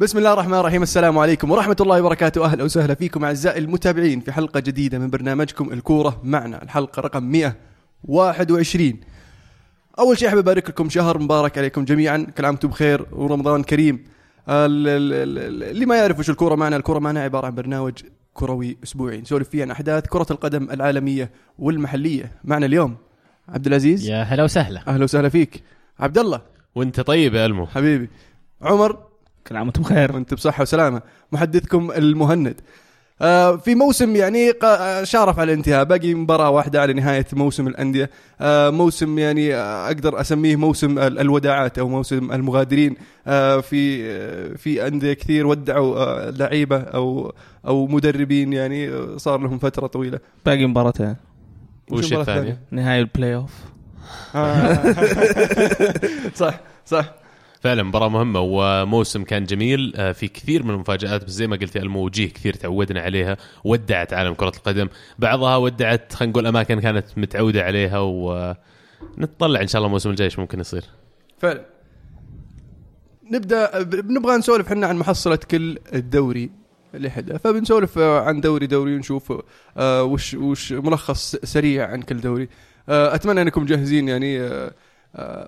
بسم الله الرحمن الرحيم. السلام عليكم ورحمة الله وبركاته. أهلا وسهلا فيكم أعزائي المتابعين في حلقة جديدة من برنامجكم الكورة معنا. الحلقة رقم 121 أول شيء أحب أبارك لكم شهر مبارك عليكم جميعا. كل عام وأنتم بخير ورمضان كريم. ال- ال- ال- اللي ما يعرف وش الكورة معنا الكورة معنا عبارة عن برنامج كروي أسبوعي. نسولف فيه عن أحداث كرة القدم العالمية والمحلية. معنا اليوم عبد العزيز. يا هلا وسهلا. أهلا وسهلا فيك. عبد الله. وأنت طيب يا ألمو. حبيبي. عمر. كل عام وأنتم بخير. وأنت بصحة وسلامة. محدثكم المهند. آه في موسم يعني قا- آه، شارف على الانتهاء. باقي مباراة واحدة على نهاية موسم الأندية. آه موسم يعني آه، أقدر أسميه موسم ال- الوداعات أو موسم المغادرين. آه في آه في أندية كثير ودعوا آه لعيبة أو أو مدربين يعني صار لهم فترة طويلة. باقي مباراتين. وش الثانية؟ نهاية ال playoff آه. صح صح. فعلا مباراة مهمة وموسم كان جميل. آه، في كثير من المفاجآت بس زي ما قلت يا ألمو وجيه كثير تعودنا عليها ودعت عالم كرة القدم. بعضها ودعت خلينا نقول أماكن كانت متعودة عليها ونتطلع إن شاء الله الموسم الجاي إيش ممكن يصير. فعلا. نبدأ نبغى نسولف إحنا عن محصلة كل الدوري اللي حدا فبنسولف آه، عن دوري دوري ونشوف آه، وش وش ملخص سريع عن كل دوري. أتمنى أنكم جاهزين يعني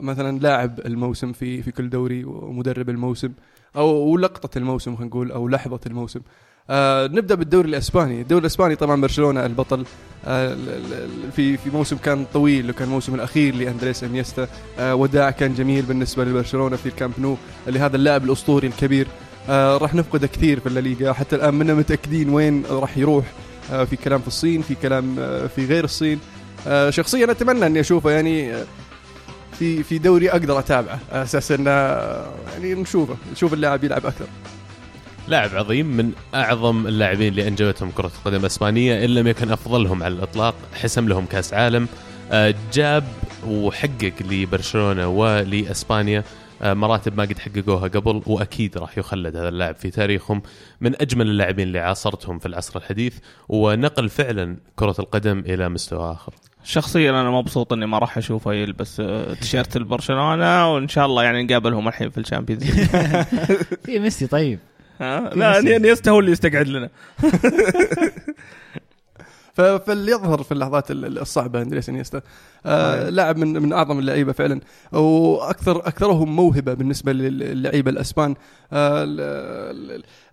مثلا لاعب الموسم في في كل دوري ومدرب الموسم أو لقطة الموسم خلينا نقول أو لحظة الموسم. آه نبدأ بالدوري الإسباني، الدوري الإسباني طبعا برشلونة البطل. آه في في موسم كان طويل وكان الموسم الأخير لأندريس إنيستا. آه وداع كان جميل بالنسبة لبرشلونة في الكامب نو لهذا اللاعب الأسطوري الكبير. آه راح نفقده كثير في الليغا. حتى الآن منا متأكدين وين راح يروح. آه في كلام في الصين في كلام آه في غير الصين. آه شخصيا أتمنى أني أشوفه يعني آه، في في دوري أقدر أتابعه. على أساس إنه يعني نشوفه نشوف اللاعب يلعب أكثر. لاعب عظيم من أعظم اللاعبين اللي أنجبتهم كرة القدم الإسبانية إن لم يكن أفضلهم على الإطلاق حسم لهم كأس عالم. آه، جاب وحقق لبرشلونة ولإسبانيا آه، مراتب ما قد حققوها قبل وأكيد راح يخلد هذا اللاعب في تاريخهم. من أجمل اللاعبين اللي عاصرتهم في العصر الحديث ونقل فعلا كرة القدم إلى مستوى آخر. شخصيا أنا مبسوط إني ما راح اشوفه يلبس آه، تيشيرت البرشلونة وإن شاء الله يعني نقابلهم الحين في ال Champions في ميسي طيب. ها؟ لا إني- إنيستا هو اللي يستقعد لنا. ف- فليظهر في اللحظات ال- ال- الصعبة أندريس إنيستا. آه لاعب من من أعظم اللعيبة فعلا. وأكثر أكثرهم موهبة بالنسبة للعيبة الأسبان. آه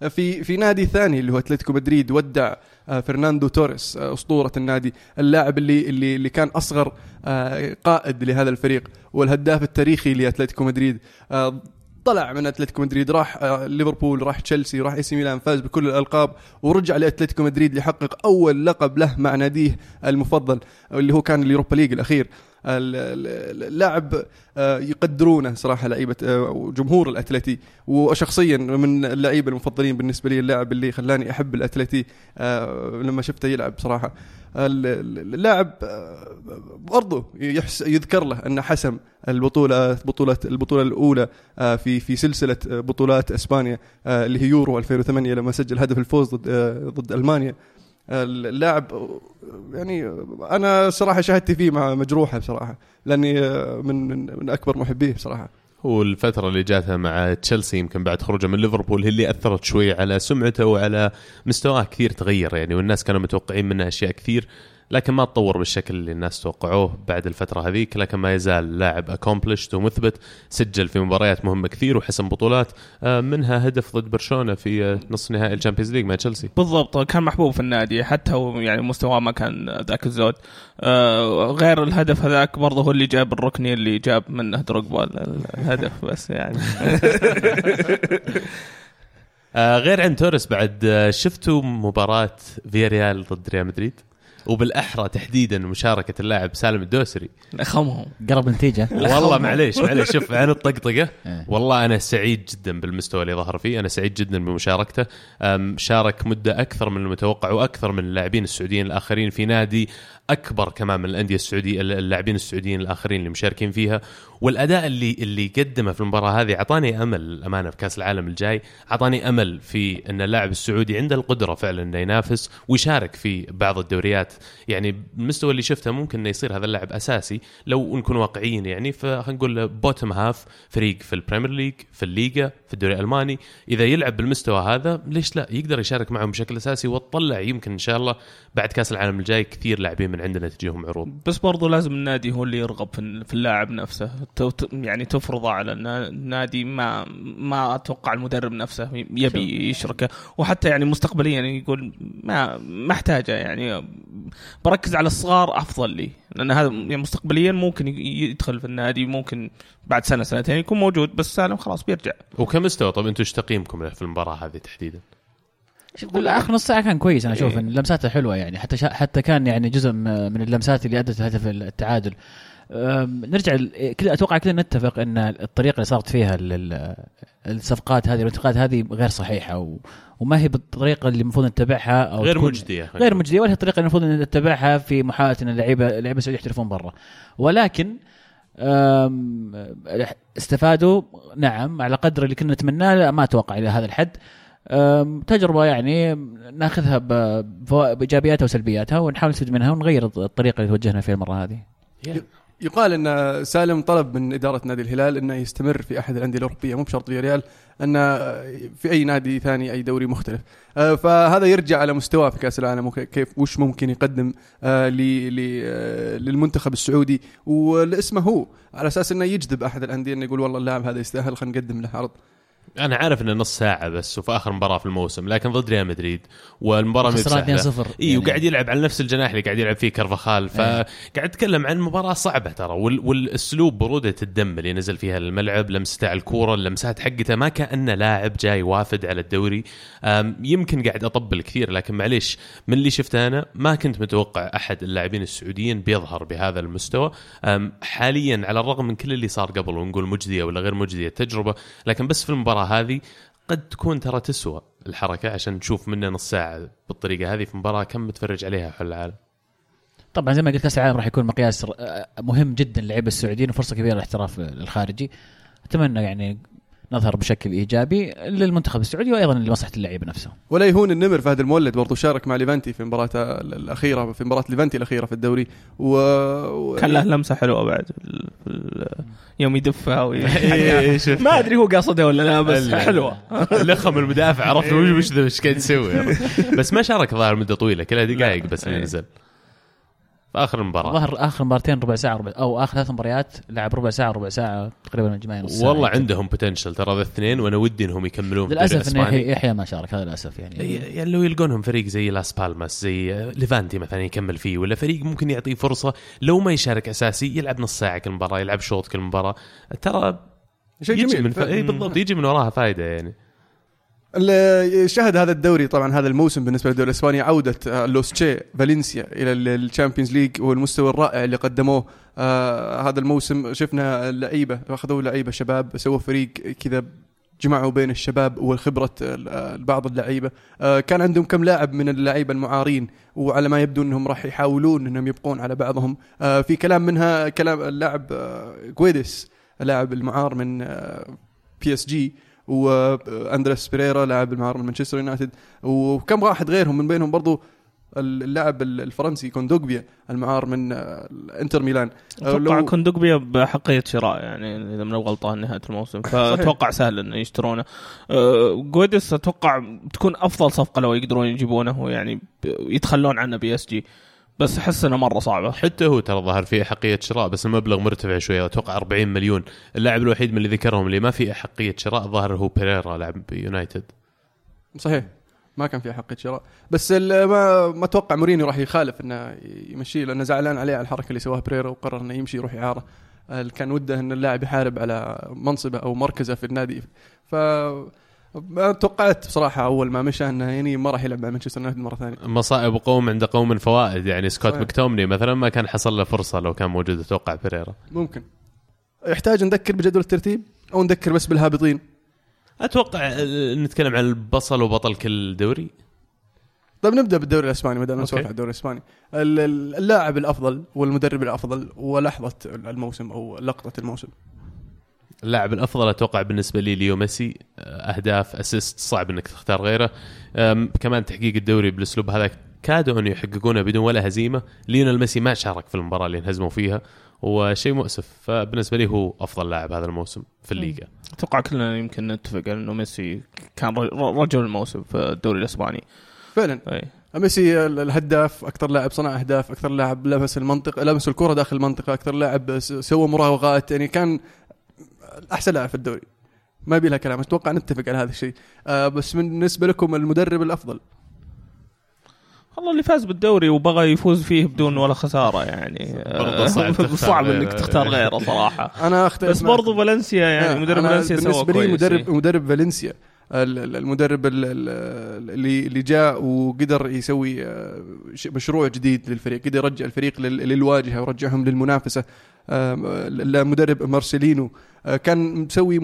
في في نادي ثاني اللي هو أتلتيكو مدريد ودع آه فرناندو توريس آه أسطورة النادي. اللاعب اللي اللي اللي كان أصغر آه قائد لهذا الفريق والهداف التاريخي لأتلتيكو مدريد آه طلع من أتلتيكو مدريد راح آه، ليفربول راح تشيلسي راح إي سي ميلان فاز بكل الألقاب ورجع لأتلتيكو مدريد ليحقق أول لقب له مع ناديه المفضل اللي هو كان اليوروبا ليج الأخير. ال- ال- اللاعب آه، يقدرونه صراحة لعيبة آه، وجمهور الأتلتي. وشخصيا من اللعيبة المفضلين بالنسبة لي اللاعب اللي خلاني أحب الأتلتي آه، لما شفته يلعب صراحة. ال- ال- اللاعب برضه يذكر له أنه حسم البطولة بطوله البطولة الأولى في في سلسلة بطولات إسبانيا اللي هي يورو 2008 لما سجل هدف الفوز ضد ضد ألمانيا. اللاعب يعني أنا صراحة شهادتي فيه مع مجروحه بصراحة لأني من من أكبر محبيه بصراحة. والفترة اللي جاتها مع تشيلسي يمكن بعد خروجه من ليفربول هي اللي أثرت شوي على سمعته وعلى مستواه كثير تغير يعني والناس كانوا متوقعين منه أشياء كثير. لكن ما تطور بالشكل اللي الناس توقعوه بعد الفترة هذيك لكن ما يزال لاعب اكومبلشت ومثبت سجل في مباريات مهمة كثير وحسم بطولات آه، منها هدف ضد برشلونة في آه، نصف نهائي ال Champions League مع تشيلسي. بالضبط كان محبوب في النادي حتى هو يعني مستواه ما كان ذاك الزود. آه غير الهدف هذاك برضه هو اللي جاب الركني اللي جاب منه دروجبا ال- ال- الهدف بس يعني. غير عن توريس بعد شفتوا مباراة فياريال ضد ريال مدريد؟ وبالأحرى تحديدا مشاركة اللاعب سالم الدوسري. خمهم قرب نتيجه والله معليش معليش. شوف عن الطقطقة. إيه. والله أنا سعيد جدا بالمستوى اللي ظهر فيه. أنا سعيد جدا بمشاركته. شارك مدة أكثر من المتوقع وأكثر من اللاعبين السعوديين الآخرين في نادي أكبر كمان من الأندية السعوديه اللاعبين السعوديين الآخرين اللي مشاركين فيها. والأداء اللي اللي قدمه في المباراة هذه أعطاني أمل الامانه في كأس العالم الجاي أعطاني أمل في أن اللاعب السعودي عنده القدرة فعلا إنه ينافس ويشارك في بعض الدوريات. يعني المستوى اللي شفته ممكن إنه يصير هذا اللاعب أساسي لو نكون واقعيين يعني. فخلينا نقول bottom half فريق في ال Premier League في الليغا في الدوري الألماني. إذا يلعب بالمستوى هذا ليش لا؟ يقدر يشارك معهم بشكل أساسي وتطلع يمكن إن شاء الله بعد كأس العالم الجاي كثير لاعبين من عندنا تجيهم عروض. بس برضو لازم النادي هو اللي يرغب في اللاعب نفسه. يعني تفرضه على النا- النادي ما ما أتوقع المدرب نفسه يبي يشركه. وحتى يعني مستقبليا يعني يقول ما ما أحتاجه يعني. بركز على الصغار أفضل لي. لأن هذا يعني مستقبليا ممكن ي- يدخل في النادي ممكن بعد سنة سنتين يكون موجود بس سالم خلاص بيرجع. وكمستوى طب أنتم إيش تقييمكم له في المباراة هذه تحديدا؟ شوف آخر نص ساعة كان كويس أنا أشوف إن لمساته حلوة يعني. حتى شا حتى كان يعني جزء من اللمسات اللي أدت لهدف التعادل. نرجع كل أتوقع كلنا نتفق إن الطريقة اللي صارت فيها ال- ال- الصفقات هذه والانتقالات هذه غير صحيحة و وما هي بالطريقة اللي المفروض نتبعها أو غير مجدية غير مجدية ولا هي الطريقة اللي المفروض نتبعها في محاولة إن اللعيبه اللعيبة السعودية يحترفون برا. ولكن استفادوا نعم على قدر اللي كنا نتمناه لا ما أتوقع إلى هذا الحد. تجربة يعني ناخذها بإيجابياتها وسلبياتها ونحاول نستفيد منها ونغير الطريقة اللي توجهنا فيها المرة هذه. يقال إن سالم طلب من إدارة نادي الهلال إنه يستمر في أحد الأندية الأوروبية مو بشرط في ريال إنه في أي نادي ثاني أي دوري مختلف. آه، فهذا يرجع على مستواه في كأس العالم وكيف وش ممكن يقدم آه، آه، للمنتخب السعودي. ولاسمه هو على أساس إنه يجذب أحد الأندية إنه يقول والله اللاعب هذا يستاهل خلينا نقدم له عرض. أنا عارف إنه نص ساعة بس وفي آخر مباراة في الموسم لكن ضد ريال مدريد. والمباراة خسران بسهلة. 2-0 إي يعني. وقاعد يلعب على نفس الجناح اللي قاعد يلعب فيه كرفخال فقاعد أتكلم عن مباراة صعبة ترى وال- والأسلوب برودة الدم اللي نزل فيها الملعب لمسته على الكورة اللمسات حقته ما كأنه لاعب جاي وافد على الدوري. يمكن قاعد أطبل كثير لكن معليش من اللي شفته أنا ما كنت متوقع أحد اللاعبين السعوديين بيظهر بهذا المستوى. حاليا على الرغم من كل اللي صار قبل ونقول مجديه ولا غير مجديه تجربه لكن بس في المباراة هذه قد تكون ترى تسوى الحركة عشان نشوف منه نص ساعه بالطريقة هذه في مباراة كم متفرج عليها حول العالم؟ طبعا زي ما قلت كأس العالم راح يكون مقياس ر- مهم جدا للعيبه السعوديين وفرصة كبيرة للاحتراف الخارجي. أتمنى يعني نظهر بشكل إيجابي للمنتخب السعودي وأيضا لمصلحة اللعيبه نفسهم ولا يهون النمر فهد المولد برضو شارك مع ليفانتي في مباراته الأخيرة في مباراة ليفانتي الأخيرة في الدوري. و... و... كان له لمسة حلوة بعد يوم يدفها وي... إيه، شفت. ما أدري هو قاصدها ولا لا بس حلوة. لخم المدافع عرفت؟ وش وش ذا إيش قاعد يسوي. بس ما شارك ظاهر مدة طويلة كلها دقائق بس اللي إيه. نزل. في آخر المباراة. ظهر آخر مباراتين ربع ساعة ربع أو آخر ثلاث مباريات لعب ربع ساعة ربع ساعة تقريبا الجماعي نص والله عندهم potential ترى الاثنين وأنا ودي إنهم يكملون للأسف إنه يحيى ما شارك هذا للأسف يعني. يعني لو يلقونهم فريق زي لاس بالماس زي ليفانتي مثلا يكمل فيه ولا فريق ممكن يعطيه فرصة لو ما يشارك أساسي يلعب نص ساعة كل مباراة يلعب شوط كل مباراة. ترى شيء يجي جميل. من ف... اي بالضبط يجي من وراها فائده يعني. شهد هذا الدوري طبعا هذا الموسم بالنسبة للدوري الإسباني عودة آه، لوس تشي فالنسيا إلى ال- ال Champions League والمستوى الرائع اللي قدموه. آه هذا الموسم شفنا اللعيبه أخذوا لعيبة شباب سووا فريق كذا جمعوا بين الشباب وخبره آه، بعض اللعيبة. آه كان عندهم كم لاعب من اللعيبة المعارين وعلى ما يبدو إنهم راح يحاولون إنهم يبقون على بعضهم. في كلام منها كلام اللاعب جويدس اللاعب المعار من PSG. وأندريس بيريرا لاعب المعار من مانشستر يونايتد وكم واحد غيرهم من بينهم برضو اللاعب الفرنسي كوندوجبيا المعار من آه، انتر ميلان آه، أتوقع لو- كوندوجبيا بحقية شراء يعني إذا مني غلطان نهاية الموسم. فأتوقع سهل إنه يشترونه. أه، جويدس أتوقع تكون أفضل صفقة لو يقدرون يجيبونه يعني يتخلون عنه PSG. بس أحس إنه مرة صعبة. حتى هو ترى ظهر فيه أحقية شراء بس المبلغ مرتفع شوية. أتوقع 40 مليون. اللاعب الوحيد من اللي ذكرهم اللي ما فيه أحقية شراء ظهر هو بيريرا لاعب يونايتد. صحيح. ما كان في حق شراء. بس ال- ما ما أتوقع مورينيو راح يخالف إنه يمشيه لأنه زعلان عليه على الحركة اللي سواها بريرا وقرر إنه يمشي يروح اعاره كان وده إن اللاعب يحارب على منصبه أو مركزه في النادي. ف ما توقعت بصراحة أول ما مشى إنه يعني ما راح يلعب مع مانشستر يونايتد مرة ثانية. مصائب قوم عند قوم فوائد يعني سكوت صحيح. مكتوميني مثلا ما كان حصل له فرصة لو كان موجود أتوقع بيريرا ممكن. يحتاج نذكر بجدول الترتيب؟ أو نذكر بس بالهابطين؟ أتوقع آه، نتكلم عن البصل وبطل كل دوري. طيب نبدأ بالدوري الإسباني ما دام نسولف. عن الدوري الإسباني. ال- ال- اللاعب الأفضل والمدرب الأفضل ولحظة الموسم أو لقطة الموسم. اللاعب الأفضل أتوقع بالنسبة لي ليو ميسي. آه، أهداف أسيست صعب إنك تختار غيره. كمان تحقيق الدوري بالأسلوب هذا كادوا أن يحققونه بدون ولا هزيمة. ليونيل ميسي ما شارك في المباراة اللي انهزموا فيها وشيء مؤسف. فبالنسبة لي هو أفضل لاعب هذا الموسم في الليغا. أتوقع كلنا يمكن نتفق على إنه ميسي كان ر- رجل الموسم في الدوري الإسباني. فعلا. أي. ميسي ال- الهداف أكثر لاعب صنع أهداف أكثر لاعب لمس المنطقة لمس الكرة داخل المنطقة أكثر لاعب س- سوى مراوغات. يعني كان أحسن لاعب في الدوري ما يبي لها كلام أتوقع نتفق على هذا الشيء آه بس بالنسبة لكم المدرب الأفضل والله اللي فاز بالدوري وبغى يفوز فيه بدون ولا خسارة يعني برضه صعب تختار صعب إنك غيره. تختار غيره صراحة أنا أختلف بس. برضو فالنسيا يعني آه، مدرب فالنسيا سوى بالنسبة لي مدرب. مدرب فالنسيا ال- ال- المدرب ال- ال- اللي اللي جاء وقدر يسوي آه، مشروع جديد للفريق قدر يرجع الفريق لل- للواجهة ورجعهم للمنافسة. المدرب مارسيلينو. آه، كان مسوي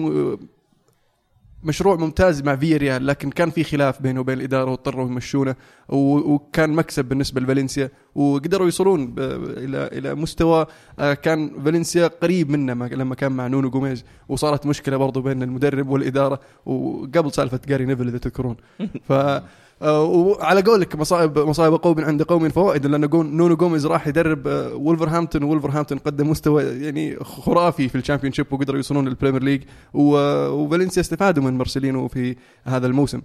مشروع ممتاز مع فياريال لكن كان في خلاف بينه وبين الإدارة واضطروا يمشونه وكان مكسب بالنسبة لفالنسيا وقدروا يوصلون إلى إلى مستوى آه، كان فالنسيا قريب منه ما- لما كان مع نونو جوميز وصارت مشكلة برضو بين المدرب والإدارة وقبل سالفة جاري نيفل إذا تذكرون. ف وعلى قولك مصائب مصائب قوم عند قوم فوائد لأن نونو جوميز راح يدرب آه، وولفرهامبتون وولفرهامبتون قدم مستوى يعني خرافي في ال Championship وقدروا يوصلون لل Premier League وفالنسيا استفادوا من مارسيلينو في هذا الموسم.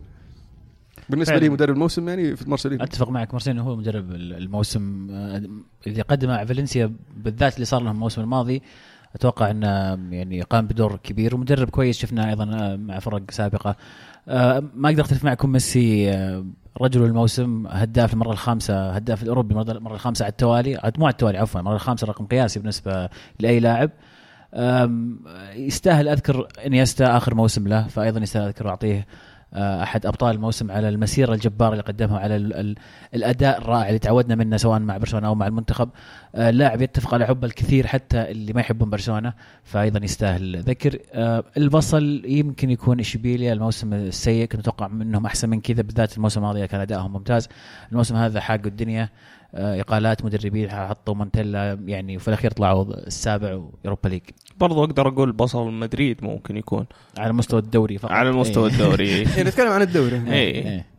بالنسبة فعلا. لي مدرب الموسم يعني في مارسيلينو. أتفق معك مارسيلو هو مدرب الموسم آه، اللي قدمه مع فالنسيا بالذات اللي صار لهم الموسم الماضي أتوقع إنه يعني قام بدور كبير ومدرب كويس شفناه أيضا آه، مع فرق سابقة. آه، ما أقدر أختلف معكم ميسي آه، رجل الموسم هداف المره الخامسة هداف الأوروبي المره الخامسة على التوالي عاد- مو على التوالي عفوا المره الخامسة رقم قياسي بالنسبة لأي لاعب. يستاهل أذكر إنيستا آخر موسم له فايضا يستاهل أذكر وأعطيه آه، أحد أبطال الموسم على المسيرة الجبارة اللي قدمها على ال ال الأداء الرائع اللي تعودنا منه سواء مع برشلونة أو مع المنتخب. آه، لاعب يتفق على حب الكثير حتى اللي ما يحبون برشلونة فايضا يستاهل ذكر. آه، البصل يمكن يكون إشبيليا الموسم السيء كنت أتوقع منهم أحسن من كذا بالذات الموسم الماضي كان ادائهم ممتاز. الموسم هذا حاقوا الدنيا. آه، إقالات مدربين حطوا مونتيلا يعني وفي الأخير طلعوا السابع ويوروبا ليج برضو أقدر أقول بس ريال مدريد ممكن يكون على مستوى الدوري فقط على مستوى إيه. الدوري يعني نتكلم عن الدوري هنا. إيه. إيه.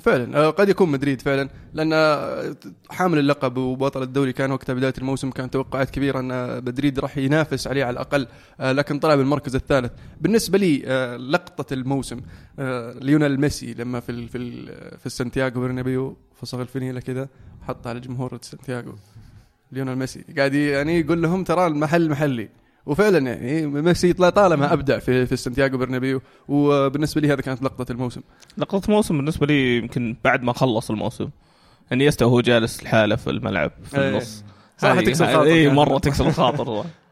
فعلا آه، قد يكون مدريد فعلا لأن آه، حامل اللقب وبطل الدوري كان وقتها بداية الموسم كان توقعات كبيرة أن مدريد راح ينافس عليه على الأقل آه، لكن طلع بالمركز الثالث بالنسبة لي آه، لقطة الموسم آه، ليونيل ميسي لما في ال في ال في السانتياغو برنابيو فصخ الفنيله كذا حط على جمهور سانتياغو. ليونيل ميسي. قاعد يعني يقول لهم ترى المحل محلي. وفعلا يعني ميسي طالما أبدع في في سانتياغو برنابيو. وبالنسبة لي هذا كانت لقطة الموسم. لقطة موسم بالنسبة لي يمكن بعد ما خلص الموسم. إنيستا وهو جالس لحاله في الملعب في إيه. النص. صراحة هذه- تكسر خاطر اي كانت. مرة تكسر الخاطر.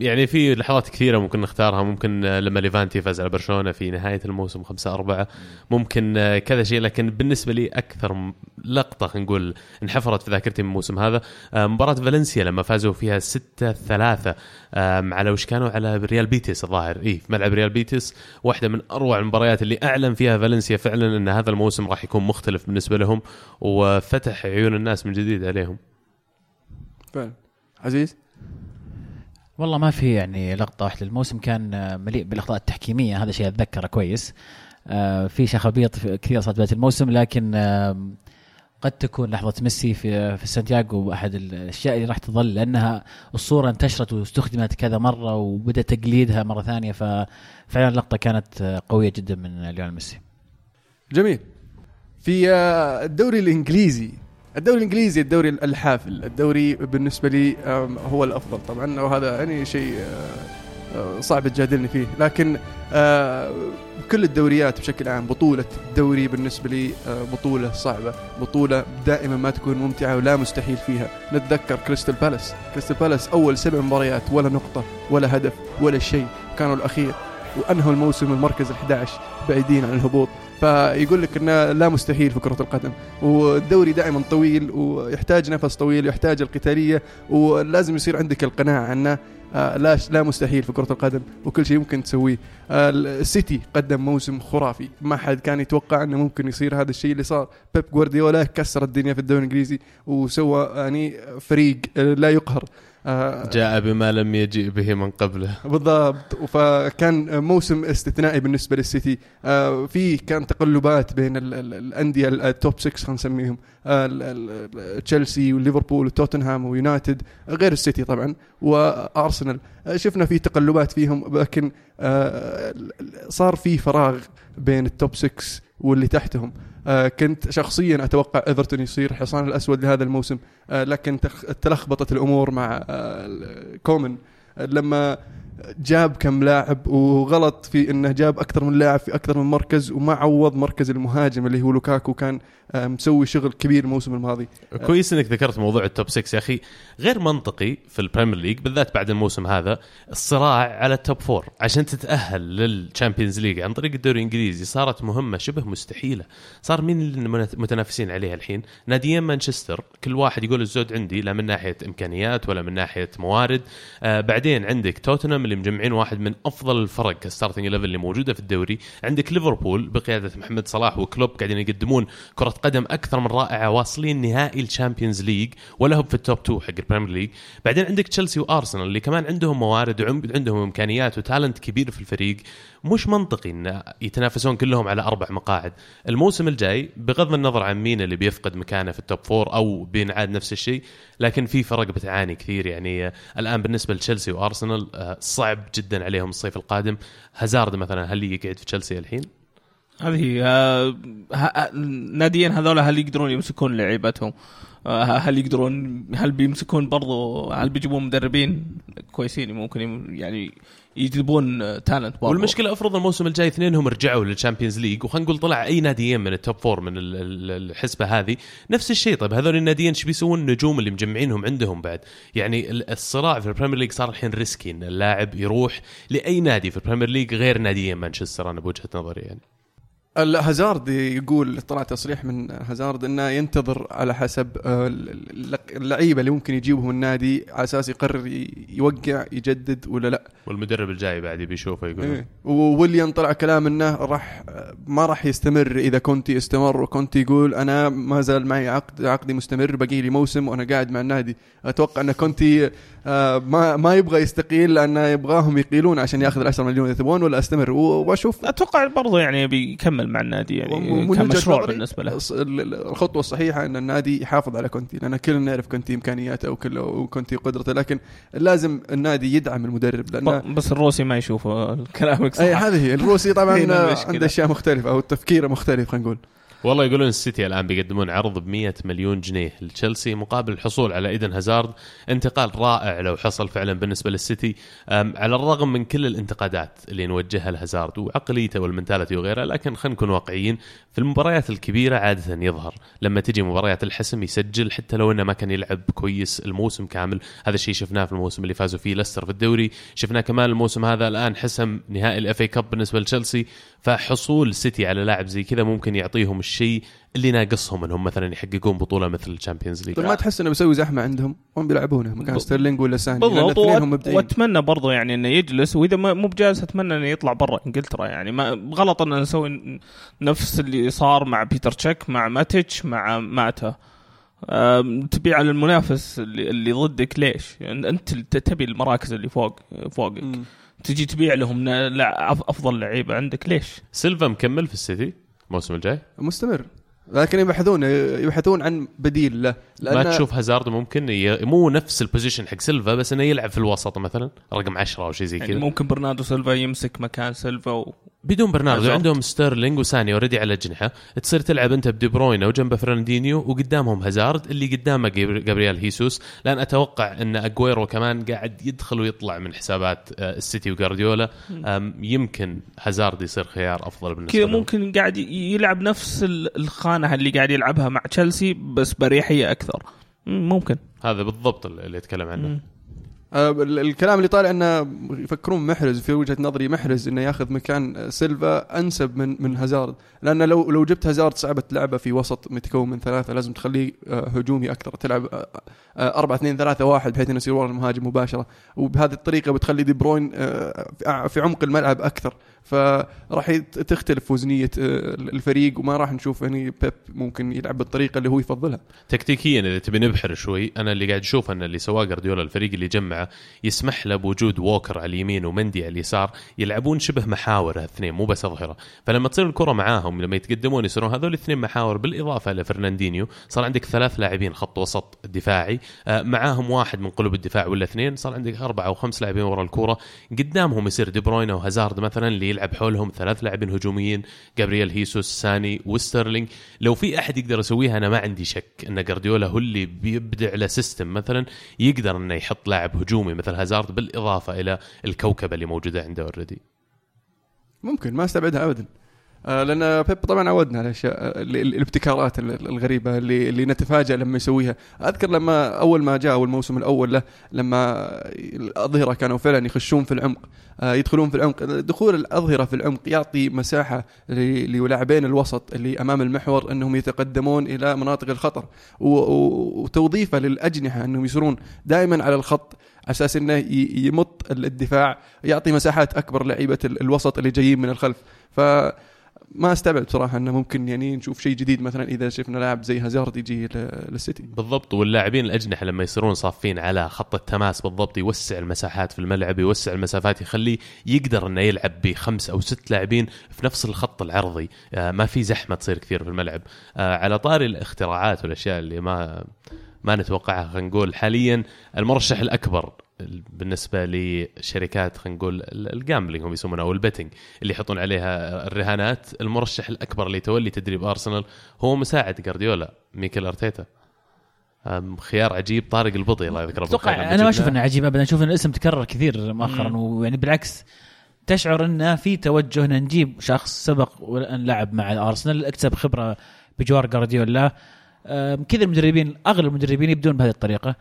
يعني في لحظات كثيرة ممكن نختارها. ممكن آه، لما ليفانتي فاز على برشلونة في نهاية الموسم 5 4 ممكن آه، كذا شيء. لكن بالنسبة لي أكثر لقطة خلينا نقول انحفرت في ذاكرتي من الموسم هذا آه، مباراة فالنسيا لما فازوا فيها 6 3 على وش كانوا؟ على ريال بيتيس الظاهر. اي في ملعب ريال بيتيس واحدة من أروع المباريات اللي أعلن فيها فالنسيا فعلا أن هذا الموسم راح يكون مختلف بالنسبة لهم وفتح عيون الناس من جديد عليهم. فعلا. عزيز؟ والله ما في يعني لقطة واحدة. الموسم كان مليء بالأخطاء التحكيمية هذا شيء أتذكره كويس. آه، في شخبيط كثير صارت بداية الموسم لكن قد تكون لحظة ميسي في في سانتياغو احد الأشياء اللي راح تظل لأنها الصورة انتشرت واستخدمت كذا مرة وبدأ تقليدها مرة ثانية. ففعلا اللقطه كانت قوية جدا من ليونيل ميسي. جميل. في آه، الدوري الإنجليزي الدوري الإنجليزي الدوري الحافل الدوري بالنسبة لي هو الأفضل. طبعا وهذا يعني شيء آه، آه، صعب تجادلني فيه. لكن آه، كل الدوريات بشكل عام بطولة الدوري بالنسبة لي بطولة صعبة بطولة دائما ما تكون ممتعة ولا مستحيل فيها. نتذكر كريستال بالاس. كريستال بالاس أول سبع مباريات ولا نقطة ولا هدف ولا شيء. كانوا الأخير وأنهوا الموسم المركز ال11 بعيدين عن الهبوط. فيقول لك إنه لا مستحيل في كرة القدم. والدوري دائما طويل ويحتاج نفس طويل ويحتاج القتالية ولازم يصير عندك القناعة انه آه، لا لا مستحيل في كرة القدم وكل شيء ممكن تسويه. السيتي قدم موسم خرافي. ما حد كان يتوقع إنه ممكن يصير هذا الشيء اللي صار. بيب جوارديولا كسر الدنيا في الدوري الإنجليزي وسوى يعني فريق لا يقهر. جاء بما لم يجيء به من قبله. بالضبط. فكان موسم استثنائي بالنسبة للسيتي. آه، في كان تقلبات بين ال- ال- الأندية ال top 6 خلينا نسميهم. آه، تشيلسي وليفربول وتوتنهام ويونايتد غير السيتي طبعا وأرسنال. آه، شفنا في تقلبات فيهم لكن آه، صار في فراغ بين ال top 6 واللي تحتهم. آه، كنت شخصيا أتوقع إيفرتون يصير حصان الأسود لهذا الموسم. آه، لكن تلخبطت الأمور مع آه، كومن آه، لما جاب كم لاعب وغلط في إنه جاب أكثر من لاعب في أكثر من مركز وما عوض مركز المهاجم اللي هو لوكاكو كان آه، مسوي شغل كبير الموسم الماضي. كويس إنك ذكرت موضوع ال top 6 يا أخي. غير منطقي في ال Premier League بالذات بعد الموسم هذا الصراع على ال top 4 عشان تتأهل لل Champions League عن طريق الدوري الإنجليزي صارت مهمة شبه مستحيلة. صار مين اللي متنافسين عليها الحين؟ ناديين مانشستر. كل واحد يقول الزود عندي لا من ناحية إمكانيات ولا من ناحية موارد. آه بعدين عندك توتنهام اللي مجمعين واحد من أفضل الفرق ك starting 11 اللي موجودة في الدوري. عندك ليفربول بقيادة محمد صلاح وكلوب قاعدين يقدمون كرة قدم أكثر من رائعة واصلين نهائي ال Champions League ولا هم في ال top 2 حق ال Premier League. بعدين عندك تشيلسي وارسنال اللي كمان عندهم موارد وعندهم إمكانيات و talent كبير في الفريق. مش منطقي إن يتنافسون كلهم على أربع مقاعد. الموسم الجاي بغض النظر عن مين اللي بيفقد مكانه في ال top four أو بينعاد نفس الشيء لكن في فرق بتعاني كثير. يعني الآن بالنسبة لتشيلسي وارسنال صعب جدا عليهم الصيف القادم. هازارد مثلا هل يقعد في تشيلسي الحين؟ هذه آه، ه- ناديين هذول هل يقدرون يمسكون لعيبتهم؟ آه، هل يقدرون هل بيمسكون برضو هل بيجيبون مدربين كويسين ممكن يعني يجيبون talent برضو والمشكلة أفرض الموسم الجاي اثنينهم رجعوا لل Champions League وخلينا نقول طلع أي ناديين من ال top four من ال- ال- الحسبة هذه. نفس الشيء طيب هذول الناديين إيش بيسوون؟ النجوم اللي مجمعينهم عندهم بعد. يعني ال- الصراع في ال Premier League صار الحين risky إن اللاعب يروح لأي نادي في ال Premier League غير ناديين مانشستر أنا بوجهة نظري يعني. هازارد يقول طلع تصريح من هازارد إنه ينتظر على حسب آه، ال- ال- اللعيبة اللي ممكن يجيبهم النادي على أساس يقرر يوقع يجدد ولا لا والمدرب الجاي بعد بيشوفه يقولون إيه. وويليام طلع كلام إنه راح ما راح يستمر إذا كنتي استمر وكنتي يقول أنا ما زال معي عقد عقدي مستمر باقي لي موسم وأنا قاعد مع النادي أتوقع إن كنتي آه، ما ما يبغى يستقيل لأنه يبغاهم يقيلون عشان ياخذ ال 10 مليون إذا تبغون ولا أستمر؟ وأشوف. أتوقع برضو يعني بيكمل مع النادي يعني كمشروع بالنسبة له. الخطوة الصحيحة إن النادي يحافظ على كونتي لأن كلنا نعرف كونتي إمكانياته وكل وكونتي قدرته لكن لازم النادي يدعم المدرب لأن بس الروسي ما يشوف كلامك صح. اي هذه هي. الروسي طبعا. عنده أشياء مختلفة أو تفكيره مختلف خلينا نقول. والله يقولون السيتي الآن بيقدمون عرض ب 100 مليون جنيه. لتشيلسي مقابل الحصول على إيدن هازارد. انتقال رائع لو حصل فعلا بالنسبة للسيتي. على الرغم من كل الانتقادات اللي نوجهها لهازارد وعقليته وال mentality وغيرها لكن خلينا نكون واقعيين في المباريات الكبيرة عادة يظهر. لما تجي مباريات الحسم يسجل حتى لو إنه ما كان يلعب كويس الموسم كامل. هذا الشيء شفناه في الموسم اللي فازوا فيه ليستر في الدوري. شفناه كمان الموسم هذا الآن حسم نهائي ال FA Cup بالنسبة لتشيلسي. فحصول سيتي على لاعب زي كذا ممكن يعطيهم الشيء اللي ناقصهم انهم مثلا يحققون بطولة مثل ال Champions League. طيب ما تحس انه بيسوي زحمة عندهم؟ هم بيلعبونه مكان ب- ستيرلينج ولا ساني بالضبط وأتمنى برضو يعني إنه يجلس وإذا ما- مو بجالس أتمنى إنه يطلع برا إنجلترا يعني. ما غلط ان نسوي نفس اللي صار مع بيتر تشيك مع ماتيتش مع ماتا. أم، تبي على المنافس اللي, اللي ضدك ليش؟ يعني أنت تبي المراكز اللي فوق فوقك. مم. تجي تبيع لهم نا- لا أف- أفضل لعيبة عندك ليش؟ سيلفا مكمل في السيتي؟ الموسم الجاي؟ مستمر. لكن يبحثون يبحثون عن بديل له. ما تشوف هازارد ممكن ي... مو نفس ال position حق سيلفا بس إنه يلعب في الوسط مثلا. رقم 10 أو شيء زي يعني كذا. ممكن برناردو سيلفا يمسك مكان سيلفا و... بدون برناردو. عندهم ستيرلينج وساني already على الاجنحه تصير تلعب أنت بدي بروين وجنبه فرناندينيو وقدامهم هازارد اللي قدامه جابر- جابرييل هيسوس. لأن أتوقع أن اجويرو كمان قاعد يدخل ويطلع من حسابات آه، السيتي وجارديولا أم، يمكن هازارد يصير خيار أفضل بالنسبة كذا لهم. ممكن قاعد يلعب نفس ال- الخانة اللي قاعد يلعبها مع تشيلسي بس بريحية أكثر. مم، ممكن. هذا بالضبط اللي يتكلم عنه. الكلام اللي طالع إنه يفكرون محرز في وجهة نظري محرز إنه ياخذ مكان سيلفا أنسب من من هازارد. لأن لو لو جبت هازارد صعبة لعبة في وسط متكون من ثلاثة لازم تخليه آه، هجومي أكثر تلعب 4 2 3 1 بحيث إنه يصير ورا المهاجم مباشرة. وبهذه الطريقة بتخلي دي بروين آه، في عمق الملعب أكثر. فراح تختلف وزنية آه، الفريق وما راح نشوف يعني بيب ممكن يلعب بالطريقة اللي هو يفضلها. تكتيكيا إذا تبي نبحر شوي أنا اللي قاعد أشوف أن اللي سواه جارديولا الفريق اللي جمعه يسمح له بوجود ووكر على اليمين ومندي على اليسار يلعبون شبه محاور هالاثنين مو بس أظهرة. فلما تصير الكرة معاهم لما يتقدمون يصيرون هذول الاثنين محاور بالإضافة لفرناندينيو صار عندك ثلاث لاعبين خط وسط دفاعي آه، معاهم واحد من قلوب الدفاع ولا اثنين صار عندك أربعة أو خمس لاعبين ورا الكوره قدامهم يصير دي بروين وهازارد مثلا اللي يلعب حولهم ثلاث لاعبين هجوميين جابرييل هيسوس ساني وسترلينج لو في أحد يقدر يسويها أنا ما عندي شك أن جارديولا هو اللي بيبدع له system مثلا يقدر إنه يحط لاعب هجومي مثل هازارد بالإضافة إلى الكوكبة اللي موجودة عنده already ممكن ما أستبعدها ابدا. لأن بيب طبعا عودنا على الاشياء ال- ال- الابتكارات ال- الغريبة اللي اللي نتفاجئ لما يسويها. أذكر لما أول ما جاء اول موسم الأول له لما الأظهرة كانوا فعلا يخشون في العمق آه، يدخلون في العمق. دخول الأظهرة في العمق يعطي مساحة للاعبين الوسط اللي أمام المحور أنهم يتقدمون إلى مناطق الخطر وتوظيفة للأجنحة أنهم يصيرون دائما على الخط على أساس إنه يمط الدفاع يعطي مساحات أكبر لعيبة ال- الوسط اللي جايين من الخلف. ف ما استبعد بصراحه إنه ممكن يعني نشوف شيء جديد مثلا إذا شفنا لاعب زي هازارد يجي للسيتي. بالضبط واللاعبين الأجنحة لما يصيرون صافين على خط التماس بالضبط يوسع المساحات في الملعب يوسع المسافات يخليه يقدر إنه يلعب بخمس أو ست لاعبين في نفس الخط العرضي. آه، ما في زحمة تصير كثير في الملعب. آه، على طاري الاختراعات والأشياء اللي ما ما نتوقعها خلينا نقول حاليا المرشح الأكبر بالنسبة لشركات خلينا نقول ال gambling هم يسمونها أو ال betting اللي يحطون عليها الرهانات المرشح الأكبر لتولي تدريب أرسنال هو مساعد جارديولا ميكل أرتيتا. خيار عجيب طارق البضي الله يذكره بالخير. أنا ما أشوف. إنه عجيب ابدا أشوف إن الاسم تكرر كثير مؤخرا ويعني بالعكس تشعر انه في توجه ان نجيب شخص سبق وان لعب مع الارسنال اكتسب خبرة بجوار جارديولا. كذا المدربين أغلب المدربين يبدون بهذه الطريقة.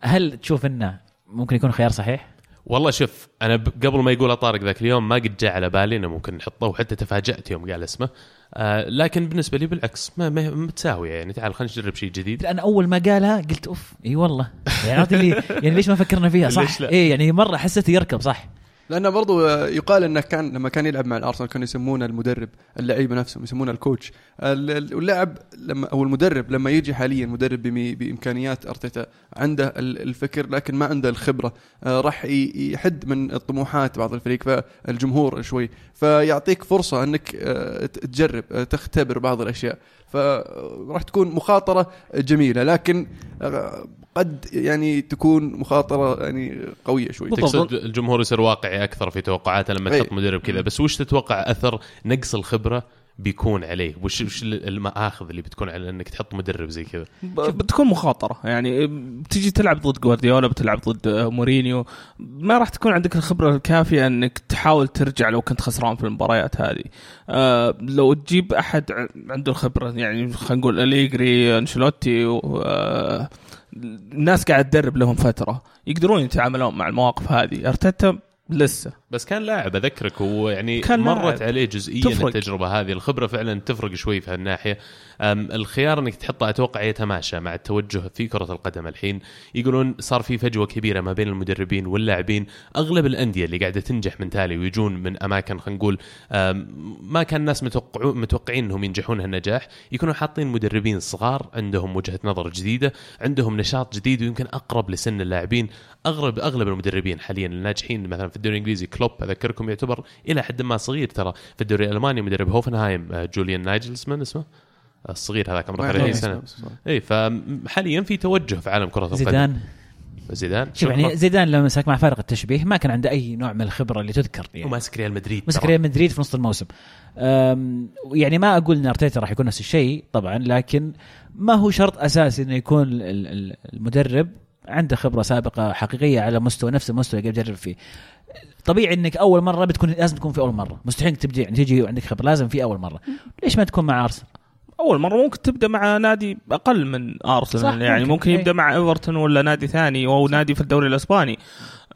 هل تشوف إنه ممكن يكون خيار صحيح؟ والله شوف أنا قبل ما يقول طارق ذاك اليوم ما قد جاء على بالي إنه ممكن نحطه وحتى تفاجأت يوم قال اسمه. آه لكن بالنسبة لي بالعكس ما متساوية يعني. تعال خلينا نجرب شيء جديد. لأن أول ما قالها قلت أوف إي والله. يعني اللي يعني ليش ما فكرنا فيها؟ صح؟ إي يعني مرة حسيته يركب صح. لأنه برضو يقال إنه كان لما كان يلعب مع الأرسنال كانوا يسمونه المدرب اللعيبة نفسهم يسمونه الكوتش. ال- ال- واللاعب لما أو المدرب لما يجي حاليا مدرب بإمكانيات أرتيتا عنده ال- الفكر لكن ما عنده الخبرة آه، راح يحد من الطموحات بعض الفريق فالجمهور شوي. فيعطيك فرصة إنك آه، تجرب آه، تختبر بعض الأشياء. فراح تكون مخاطرة جميلة لكن قد يعني تكون مخاطرة يعني قوية شوي. تقصد الجمهور يصير واقعي أكثر في توقعاته لما إيه. تحط مدرب كذا. بس وش تتوقع أثر نقص الخبرة بيكون عليه؟ وش وش المآخذ اللي بتكون على إنك تحط مدرب زي كذا؟ بتكون مخاطرة. يعني بتجي تلعب ضد جوارديولا بتلعب ضد مورينيو. ما راح تكون عندك الخبرة الكافية إنك تحاول ترجع لو كنت خسران في المباريات هذه. آه لو تجيب أحد عنده الخبرة يعني خلينا نقول أليجري أنشيلوتي و- آه الناس قاعد تدرب لهم فترة يقدرون يتعاملون مع المواقف هذه ارتيتا لسه بس كان لاعب أذكرك هو يعني كان مرت لاعب. عليه جزئيا تفرق. التجربة هذه الخبرة فعلا تفرق شوي في هالناحية الخيار إنك تحطه أتوقع يتماشى مع التوجه في كرة القدم الحين. يقولون صار في فجوة كبيرة ما بين المدربين واللاعبين. أغلب الأندية اللي قاعدة تنجح من تالي ويجون من أماكن خلينا نقول ما كان الناس متوقعين إنهم ينجحون هالنجاح. يكونوا حاطين مدربين صغار عندهم وجهة نظر جديدة عندهم نشاط جديد ويمكن أقرب لسن اللاعبين. اغلب أغلب المدربين حاليا الناجحين مثلا في الدوري الإنجليزي كلوب أذكركم يعتبر إلى حد ما صغير ترى. في الدوري الألماني مدرب هوفنهايم آه، جوليان نايجلسمان اسمه؟ الصغير هذاك عمره 30 سنة. اي فحاليا في توجه في عالم كرة القدم. زيدان. زيدان؟ شوف يعني زيدان لما مسك مع فارق التشبيه ما كان عنده أي نوع من الخبرة اللي تذكر يعني. وماسك ريال مدريد مسك ترى. ريال مدريد في نص الموسم. يعني ما أقول إن أرتيتا راح يكون نفس الشيء طبعا لكن ما هو شرط اساسي إنه يكون ال- ال- المدرب عنده خبرة سابقة حقيقية على مستوى نفس المستوى اللي قاعد يجرب فيه. طبيعي إنك أول مرة بتكون لازم تكون في أول مرة. مستحيل تبدي يعني تجي وعندك خبرة لازم في أول مرة. ليش ما تكون مع أرسنال؟ أول مرة ممكن تبدأ مع نادي أقل من أرسنال صح، يعني ممكن. ممكن, إيه. يبدأ مع إيفرتون ولا نادي ثاني أو نادي في الدوري الإسباني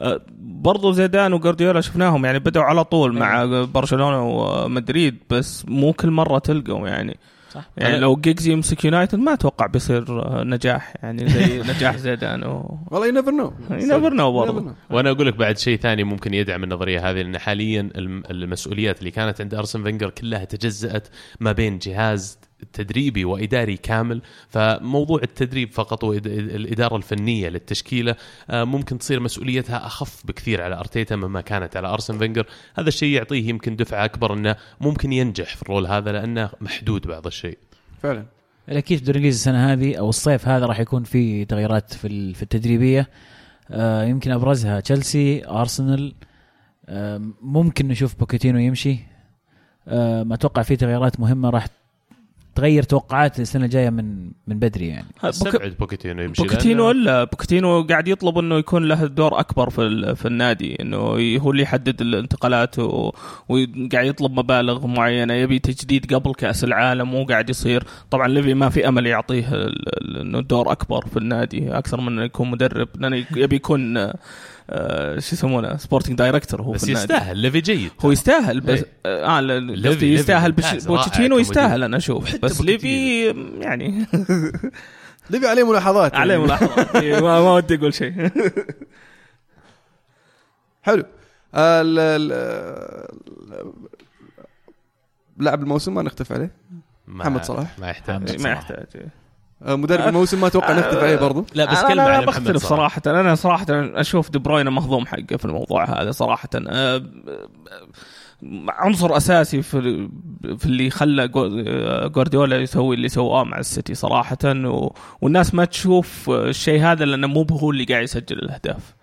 أه، برضو زيدان وجارديولا شفناهم يعني بدأوا على طول مع برشلونة ومدريد بس مو كل مرة تلقوا يعني صح. يعني لو جيجز يمسك يونايتد ما أتوقع بيصير آه، نجاح يعني زي نجاح زيدان و والله you never know never know برضه وأنا أقول لك بعد شيء ثاني ممكن يدعم النظرية هذه لأن حاليا الم- المسؤوليات اللي كانت عند أرسن فينجر كلها تجزأت ما بين جهاز تدريبي وإداري كامل فموضوع التدريب فقط والاداره الفنية للتشكيلة آه، ممكن تصير مسؤوليتها أخف بكثير على أرتيتا مما كانت على أرسن فينجر. هذا الشيء يعطيه يمكن دفعة أكبر إنه ممكن ينجح في ال role هذا لأنه محدود بعض الشيء. فعلا. أكيد في الدوري الانجليزي السنة هذه أو الصيف هذا راح يكون في تغييرات في ال- في التدريبية؟ آه، يمكن أبرزها تشيلسي أرسنال آه، ممكن نشوف بوكيتينو يمشي. ما أتوقع في تغييرات مهمة راح تغير توقعات السنة الجاية من من بدري يعني. استبعد بوكيتينو يمشي بوكيتينو الا بوكيتينو قاعد يطلب إنه يكون له دور أكبر في ال- في النادي إنه هو اللي يحدد الانتقالات وقاعد يطلب مبالغ معينة يبي تجديد قبل كأس العالم مو قاعد يصير. طبعا ليفي ما في أمل يعطيه ال- ال- إنه دور أكبر في النادي أكثر من إنه يكون مدرب لأنه يبي يكون آه، آه، شو يسمونه؟ sporting director هو بس في يستاهل ليفي جيد. هو يستاهل بس إيه. آه لا، ليفي- يستاهل بوتشيتينو. يستاهل أنا أشوف. بس ليفي يعني ليفي عليه ملاحظات عليه يعني. ملاحظات. ما ما ودي أقول شيء. حلو. آه، ال- ال- لاعب الموسم ما نختلف عليه. محمد صلاح. ما يحتاج. ما يحتاج. آه، مدرب الموسم ما أتوقع نختلف عليه برضو. لا بس أنا- كلمة على محمد بختلف صلاح صراحة. أنا صراحة أشوف دي بروين مهضوم حقه في الموضوع هذا صراحة. أه، عنصر أساسي في في اللي خلى جو- جوارديولا يسوي اللي سواه مع السيتي صراحة. والناس ما تشوف الشيء هذا لأنه مو هو اللي قاعد يسجل الأهداف.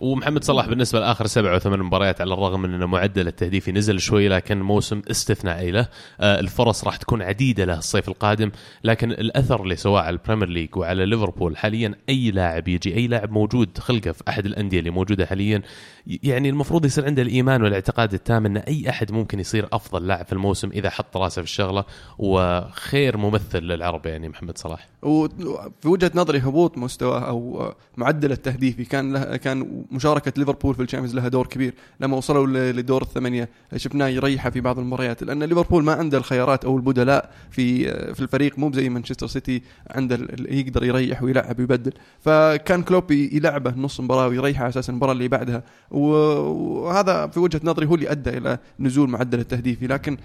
ومحمد صلاح بالنسبة لآخر سبع أو ثمان مباريات على الرغم من إنه معدل التهديفي نزل شوي لكن موسم استثنائي له. آه، الفرص راح تكون عديدة له الصيف القادم لكن الأثر اللي سواه على ال Premier League وعلى ليفربول حاليا أي لاعب يجي أي لاعب موجود خلقه في أحد الأندية اللي موجودة حاليا يعني المفروض يصير عنده الإيمان والاعتقاد التام إن أي أحد ممكن يصير أفضل لاعب في الموسم إذا حط راسه في الشغلة وخير ممثل للعرب يعني محمد صلاح. وفي وجهة نظري هبوط مستواه أو معدل التهديفي كان له كان مشاركة ليفربول في ال Champions لها دور كبير لما وصلوا لدور الثمانية. شفناه يريحه في بعض المباريات لأن ليفربول ما عنده الخيارات أو البدلاء في في الفريق مو زي مانشستر سيتي عنده يقدر يريح ويلعب ويبدل. فكان كلوب يلعبه نص مباراة ويريحه على أساس المباراة اللي بعدها. وهذا في وجهة نظري هو اللي أدى إلى نزول معدل التهديفي لكن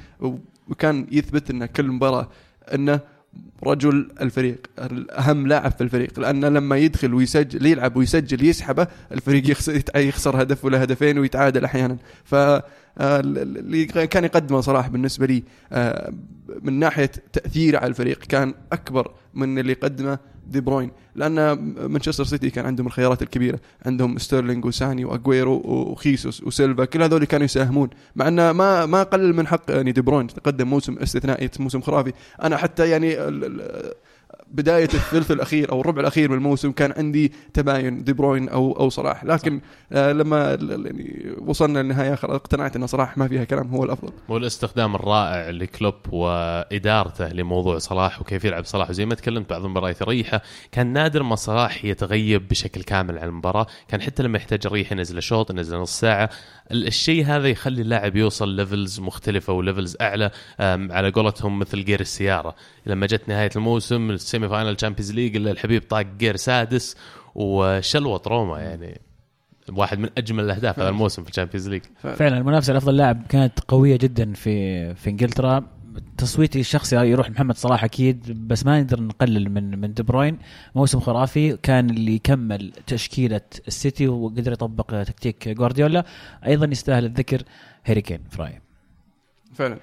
وكان يثبت إن كل مباراة إنه رجل الفريق أهم لاعب في الفريق. لأنه لما يدخل ويسجل يلعب ويسجل يسحبه الفريق يخسر, يخسر هدف ولا هدفين ويتعادل أحيانا. ف آه، اللي كان يقدمه صلاح بالنسبة لي آه، من ناحية تأثيره على الفريق كان أكبر من اللي قدمه دي بروين. لأن مانشستر سيتي كان عندهم الخيارات الكبيرة. عندهم ستيرلينج وساني واجويرو وخيسوس وسيلفا. كل هذول كانوا يساهمون. مع انه ما ما قلل من حق يعني دي بروين. تقدم موسم استثنائي موسم خرافي. أنا حتى يعني بداية الثلث الأخير أو الربع الأخير من الموسم كان عندي تباين دي بروين أو أو صلاح. لكن آه لما يعني وصلنا للنهاية خلاص اقتنعت إن صلاح ما فيها كلام هو الأفضل. والاستخدام الرائع لكلوب وإدارته لموضوع صلاح وكيف يلعب صلاح. وزي ما تكلمت بعض المباريات يريحه كان نادر ما صلاح يتغيب بشكل كامل عن المباراة. كان حتى لما يحتاج يريح ينزل شوط ينزل نص ساعة الشيء هذا يخلي اللاعب يوصل levels مختلفة و levels أعلى على قولتهم مثل gear السيارة. لما جت نهاية الموسم ال semi-final Champions League الا الحبيب طاق gear سادس وشلوت روما يعني. واحد من أجمل الأهداف هذا الموسم في ال Champions League فعلا المنافسة لافضل لاعب كانت قوية جدا في في إنجلترا. تصويتي الشخصي يروح محمد صلاح أكيد بس ما نقدر نقلل من من دي بروين. موسم خرافي كان اللي كمل تشكيلة السيتي وقدر يطبق تكتيك جوارديولا. أيضا يستاهل الذكر هاري كين في رأيي. فعلا.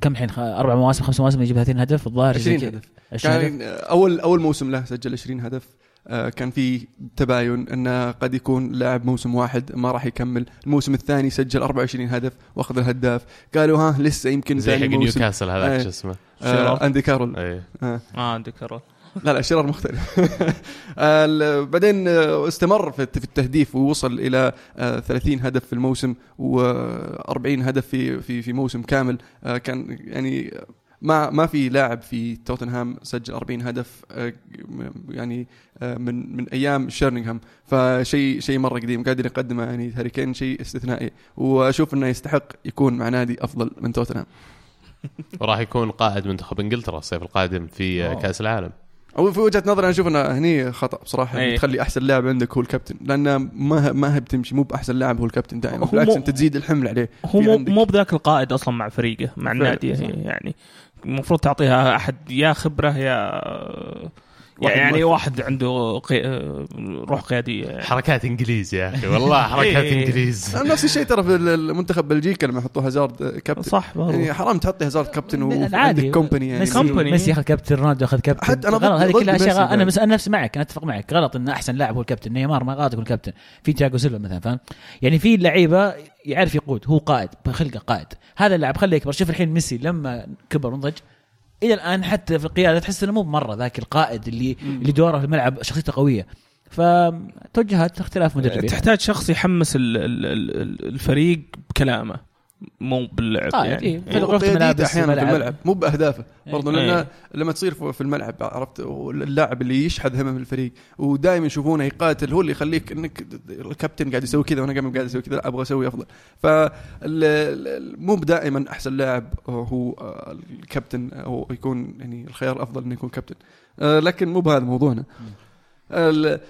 كم الحين؟ أربع مواسم خمس مواسم يجيب 30 هدف؟ الظاهر 20 زي كذا. هدف 20 هدف. كان اول أول موسم له سجل 20 هدف. كان في تباين انه قد يكون لاعب موسم واحد ما راح يكمل. الموسم الثاني سجل 24 هدف وأخذ الهداف. قالوا ها لسه يمكن زي حق ثاني موسم. نيوكاسل هذاك إيه. شو اسمه؟ آه أندي كارول. إيه. آه. آه عندك كارول. لا لا شيرار مختلف. آه، ال- بعدين آه، استمر في في التهديف ووصل إلى آه، 30 هدف في الموسم و40 هدف في في في موسم كامل. آه، كان يعني ما ما في لاعب في توتنهام سجل 40 هدف آه، يعني آه، من من أيام شيرينغهام فشيء شيء مرة قديم قادر يقدمه يعني هاري كين شيء استثنائي وأشوف إنه يستحق يكون مع نادي أفضل من توتنهام وراح يكون قائد منتخب إنجلترا الصيف القادم في أوه. كأس العالم أو في وجهة نظري أنا أشوف إنه هني خطأ بصراحة. إيه. تخلي أحسن لاعب عندك هو الكابتن لأن ما ما هي بتمشي مو بأحسن لاعب هو الكابتن دائما بالعكس أنت تزيد الحمل عليه هو مو مو بذاك القائد أصلا مع فريقه مع النادي. يعني المفروض تعطيها أحد يا خبرة يا واحد يعني مؤثر. واحد عنده قي... روح قيادية يعني. حركات إنجليز يا أخي والله حركات إيه. إنجليز نفس الشيء ترى في المنتخب بلجيكا لما يحطوا هازارد كابتن صح برضو. يعني حرام تحطي هازارد كابتن وعندك عادي كومباني يعني ميسي كومباني. ميسي ياخذ كابتن رونالدو ياخذ كابتن حتى أنا ضد- غلط هذه كلها أشياء. أنا. بس أنا نفس معك أنا أتفق معك غلط إن أحسن لاعب هو الكابتن نيمار ما غلط يكون كابتن في تياجو سيلفا مثلا فاهم يعني في لعيبة يعرف يقود هو قائد بخلقه قائد هذا اللاعب خليه يكبر شوف الحين ميسي لما كبر ونضج إلى الآن حتى في القيادة تحس إنه مو مره ذاك القائد اللي اللي دوره في الملعب شخصيته قوية. فتوجهات اختلاف مدربين. تحتاج شخص يحمس ال- ال- ال- الفريق بكلامه. مو باللعب قائد يعني إيه. في إيه. وقياديته ملابس أحيانا في الملعب. الملعب مو بأهدافه برضه إيه. لأن لما تصير في في الملعب عرفت اللاعب اللي يشحذ همم الفريق ودائما يشوفونه يقاتل هو اللي يخليك إنك الكابتن قاعد يسوي كذا وأنا قاعد قاعد أسوي كذا لا أبغى أسوي أفضل ف مو دائما أحسن لاعب هو الكابتن أو يكون يعني الخيار الأفضل إنه يكون كابتن لكن مو بهذا موضوعنا ال-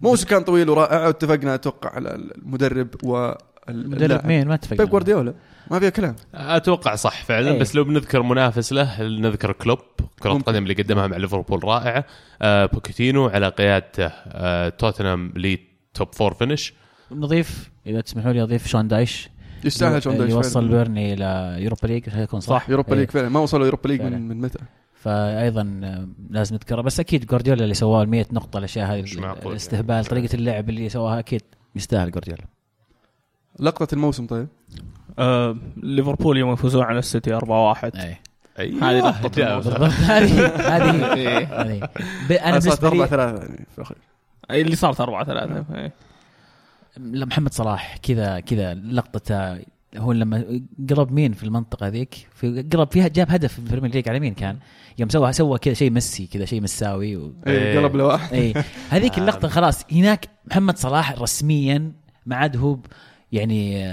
موسم كان طويل ورائع واتفقنا أتوقع على المدرب مدرب مين؟ ما أتفق بيب جوارديولا. ما فيها كلام. أتوقع صح فعلا إيه. بس لو بنذكر منافس له نذكر كلوب كرة. القدم اللي قدمها مع ليفربول رائعة آه بوكيتينو على قيادته آه توتنهام ل top four finish. نضيف إذا تسمحوا لي أضيف شون دايش. يستاهل شون اللي دايش وصل فعلاً. بيرنلي إلى Europa League هيكون صح؟ Europa إيه. League فعلا. ما وصلوا Europa League. من من متى؟ فايضا آه، لازم نذكره. بس أكيد جوارديولا اللي سواه ال 100 نقطة الأشياء هذه الاستهبال. طريقة اللعب اللي سواها أكيد يستاهل جوارديولا. لقطة الموسم طيب آه ليفربول يوم يفوزون على السيتي 4-1 أي هذه. الموسم. بالضبط هذه هذه إيه. هذه ب- أنا صارت بالنسبة 4 لي 3 يعني في الأخير. اللي صارت 4-3 إيه. لا، محمد صلاح كذا كذا لقطته هو لما قرب مين في المنطقة ذيك في قرب فيها جاب هدف في ال Premier League على مين كان يوم سوى سوى كذا شيء ميسي كذا شيء مساوي و... اي إيه. قلب لواحد اي هذيك اللقطة خلاص هناك محمد صلاح رسميا ما عاد هو ب- يعني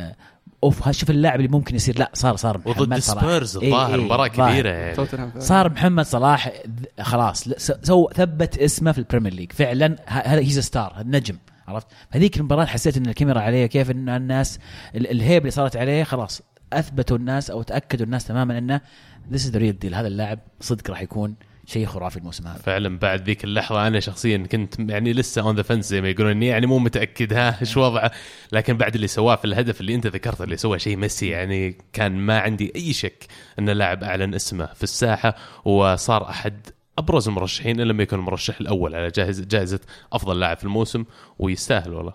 أوف شوف اللاعب اللي ممكن يصير. لا صار صار محمد وضد صلاح. سبيرز إي، الظاهر إي، مباراة ظاهر. كبيرة يعني. صار محمد صلاح خلاص سو ثبت اسمه في ال Premier League. فعلا هذا he's star نجم عرفت؟ هذيك المباراة حسيت إن الكاميرا عليه كيف إن الناس ال- ال hype اللي صارت عليه خلاص أثبتوا الناس أو تأكدوا الناس تماما إنه this is the real deal هذا اللاعب صدق راح يكون شيء خرافي الموسم هذا. فعلا بعد ذيك اللحظة أنا شخصيا كنت يعني لسه on the fence زي ما يقولون. إني يعني مو متأكد ها إيش وضعه. لكن بعد اللي سواه في الهدف اللي أنت ذكرته اللي سوى شيء ميسي يعني كان ما عندي أي شك أن اللاعب أعلن اسمه في الساحة وصار أحد أبرز المرشحين إن لم يكن المرشح الأول على جائزة أفضل لاعب في الموسم ويستاهل والله.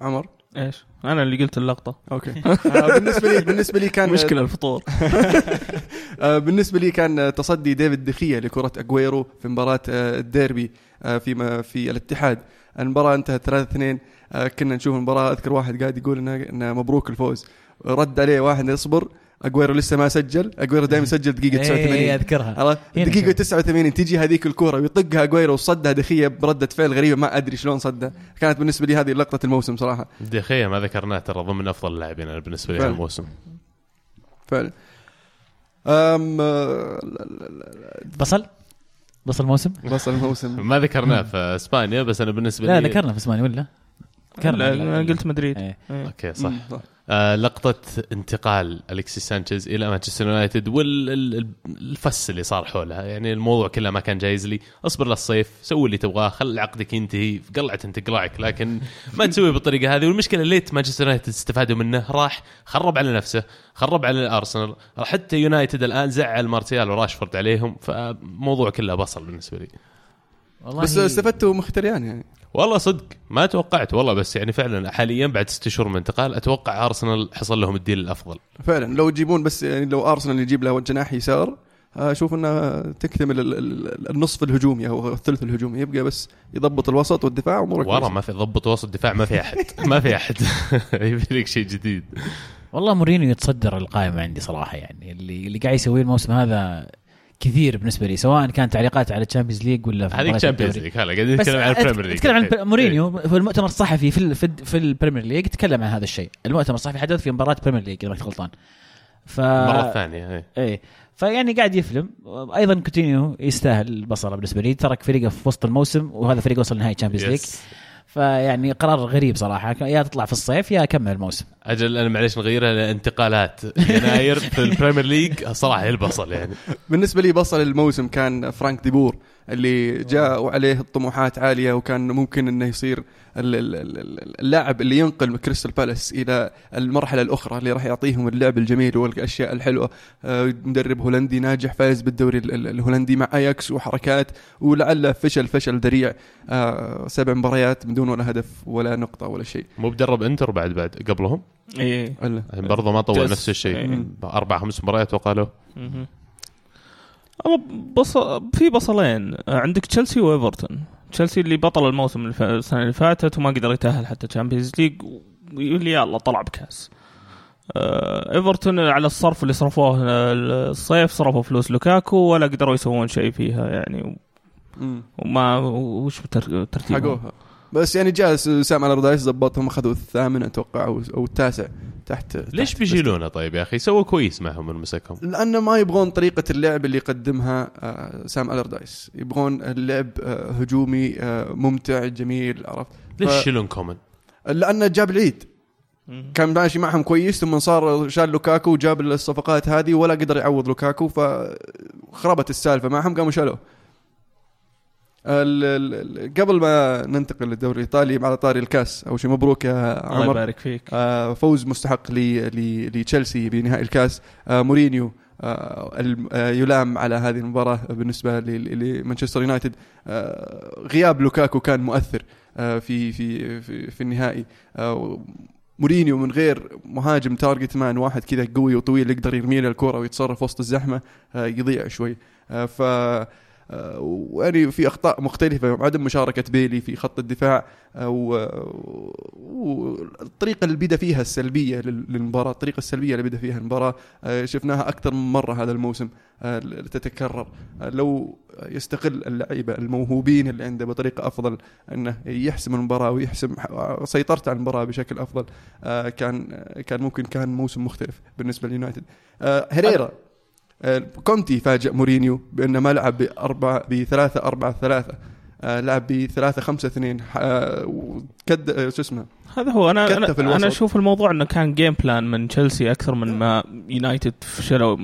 عمر؟ إيش؟ أنا اللي قلت اللقطة. okay. آه، بالنسبة لي بالنسبة لي كان مشكلة الفطور. آه، بالنسبة لي كان تصدي ديفيد دخيا لكرة أجويرو في مباراة آه، الديربي في في الاتحاد. المباراة انتهت 3 2 كنا نشوف المباراة أذكر واحد قاعد يقول انه إنه مبروك الفوز. رد عليه واحد يصبر. أجويرو لسه ما سجل. أجويرو دائما يسجل دقيقة إيه، 89 أذكرها. عرفت؟ هنا دقيقة شوف. 89 تجي هذيك الكورة ويطقها أجويرو وصدها دخية بردة فعل غريبة ما أدري شلون صدها، كانت بالنسبة لي هذه لقطة الموسم صراحة. دخيا ما ذكرناه ترى ضمن أفضل اللاعبين أنا بالنسبة لي فعلا. الموسم فعلا. أم لا- لا- لا- بصل؟ بصل موسم؟ لا، بس الموسم ما ذكرناه في إسبانيا بس أنا بالنسبة لا لي ذكرنا في إسبانيا ولا؟ لا، أنا قلت مدريد. إيه. إيه. okay صح. آه لقطة انتقال الكسيس سانشيز إلى مانشستر يونايتد وال fuss اللي صار حولها يعني الموضوع كله ما كان جايز لي. اصبر للصيف سوي اللي تبغاه خل عقدك ينتهي. قلعة تقلعك لكن ما تسوي بالطريقة هذه. والمشكلة ليت مانشستر يونايتد استفادوا منه. راح خرب على نفسه خرب على الارسنال حتى يونايتد الآن زعل مارتيال وراشفورد عليهم. فموضوع كله بصل بالنسبة لي. والله بس استفدتوا مختريان يعني. والله صدق ما توقعت والله بس يعني فعلا حاليا بعد ست شهور من الانتقال أتوقع أرسنال حصل لهم الديل الأفضل. فعلا لو يجيبون بس يعني لو أرسنال يجيب له جناح يسار أشوف انها تكتمل ال- ال- النصف الهجومي أو الثلث الهجومي يبقى بس يضبط الوسط والدفاع اموره ورا. ما في ضبط وسط دفاع ما في أحد ما في أحد. يبي لك شيء جديد. والله مورينيو يتصدر القائمة عندي صراحة يعني اللي اللي قاعد يسويه الموسم هذا كثير بالنسبة لي سواء كان تعليقات على ال Champions League ولا في هذيك الدوري. League هلا قاعدين نتكلم عن ال Premier League أتكلم عن. مورينيو في المؤتمر الصحفي في في, ال- في ال Premier League تكلم عن هذا الشيء المؤتمر الصحفي حدث في مباراة Premier League إذا ما كنت غلطان ف مرة ثانية إيه. إيه فيعني قاعد يفلم أيضا كوتينيو يستاهل البصلة بالنسبة لي ترك فريقه في وسط الموسم وهذا فريق وصل نهائي Champions League. فيعني قرار غريب صراحة. يا تطلع في الصيف يا كمل الموسم. أجل أنا معليش نغيرها لانتقالات يناير في ال Premier League. صراحة البصل يعني. بالنسبة لي فصل الموسم كان فرانك دي بور اللي جاء وعليه الطموحات عالية وكان ممكن إنه يصير اللاعب اللي ينقل كريستال بالاس إلى المرحلة الأخرى اللي راح يعطيهم اللعب الجميل والأشياء الحلوة آه، مدرب هولندي ناجح فايز بالدوري ال- ال- الهولندي مع أياكس وحركات ولعله فشل فشل ذريع آه، سبع مباريات بدون ولا هدف ولا نقطة ولا شيء مو بدرب إنتر بعد بعد قبلهم إيه إلا. يعني برضه ما طول. نفس الشيء إيه. أربع خمس مباريات. والله بص في بصلين عندك تشيلسي وإيفرتون تشيلسي اللي بطل الموسم السنة اللي فاتت وما قدر يتأهل حتى Champions League ويقول لي يلا طلع بكاس. آه، ايفرتون على الصرف اللي صرفوه الصيف صرفوا فلوس لوكاكو ولا قدروا يسوون شيء فيها يعني. وما وش تر- ترتيبهم؟ حقوها. بس يعني جاء سام ألاردايس زبطهم أخذوا الثامن أتوقع أو أو التاسع تحت ليش بيشيلونه طيب يا أخي؟ سووا كويس معهم من مسكهم. لأنه ما يبغون طريقة اللعب اللي يقدمها آه، سام ألاردايس. يبغون اللعب آه، هجومي آه، ممتع جميل عرفت؟ ليش يشيلون كومن؟ لأنه جاب العيد. كان ماشي معهم كويس ثم صار شال لوكاكو وجاب الصفقات هذه ولا قدر يعوض لوكاكو فخربت السالفة معهم قاموا شالوه. ال- ال- ال- قبل ما ننتقل للدوري الإيطالي على طاري الكاس أول شيء مبروك يا الله عمر. يبارك فيك. آه، فوز مستحق لتشيلسي بنهائي الكاس. آه، مورينيو آه، يلام على هذه المباراة بالنسبة ل- لمانشستر يونايتد. غياب لوكاكو كان مؤثر في في في, في النهائي. مورينيو من غير مهاجم target man واحد كذا قوي وطويل يقدر يرمي له الكرة ويتصرف وسط الزحمة آه، يضيع شوي. ف ويعني في أخطاء مختلفة عدم مشاركة بايلي في خط الدفاع آه، والطريقة اللي بدا فيها السلبية لل- للمباراة الطريقة السلبية اللي بدا فيها المباراة آه، شفناها أكثر من مرة هذا الموسم آه، تتكرر آه، لو يستغل اللعيبة الموهوبين اللي عنده بطريقة أفضل إنه يحسم المباراة ويحسم سيطرته على المباراة بشكل أفضل آه، كان كان ممكن كان موسم مختلف بالنسبة لليونايتد آه، هيريرا آه، كونتي فاجأ مورينيو بأنه ما لعب بأربعة بثلاثة أربعة ثلاثة. آه، لعب بثلاثة خمسة اثنين. آه، وكد آه، شو اسمه؟ هذا هو. أنا أنا. أنا أشوف الموضوع إنه كان game plan من تشيلسي أكثر من ما يونايتد فشلوا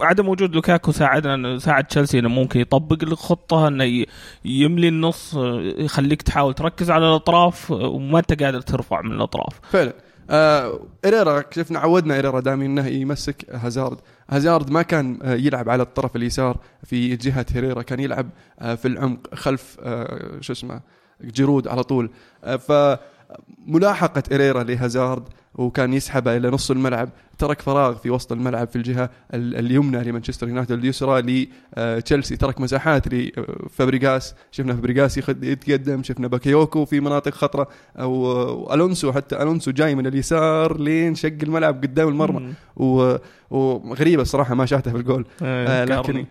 عدم وجود لوكاكو ساعدنا ساعد تشيلسي إنه ممكن يطبق الخطة إنه يملي النص يخليك تحاول تركز على الأطراف وما أنت قادر ترفع من الأطراف. فعلا. آه هيريرا شفنا عودنا هيريرا دائما إنه يمسك هازارد. هازارد ما كان آه يلعب على الطرف اليسار في جهة هيريرا كان يلعب آه في العمق خلف آه شو اسمه جيرود على طول. آه فملاحقة هيريرا لهازارد وكان يسحبه إلى نص الملعب ترك فراغ في وسط الملعب في الجهة ال- اليمنى لمانشستر يونايتد اليسرى لتشيلسي ترك مساحات لفابريغاس شفنا فابريغاس يتقدم شفنا باكيوكو في مناطق خطرة أو ألونسو حتى ألونسو جاي من اليسار لين شق الملعب قدام المرمى مم. و- وغريبه الصراحة ما شاته في الجول آه أه، لكن.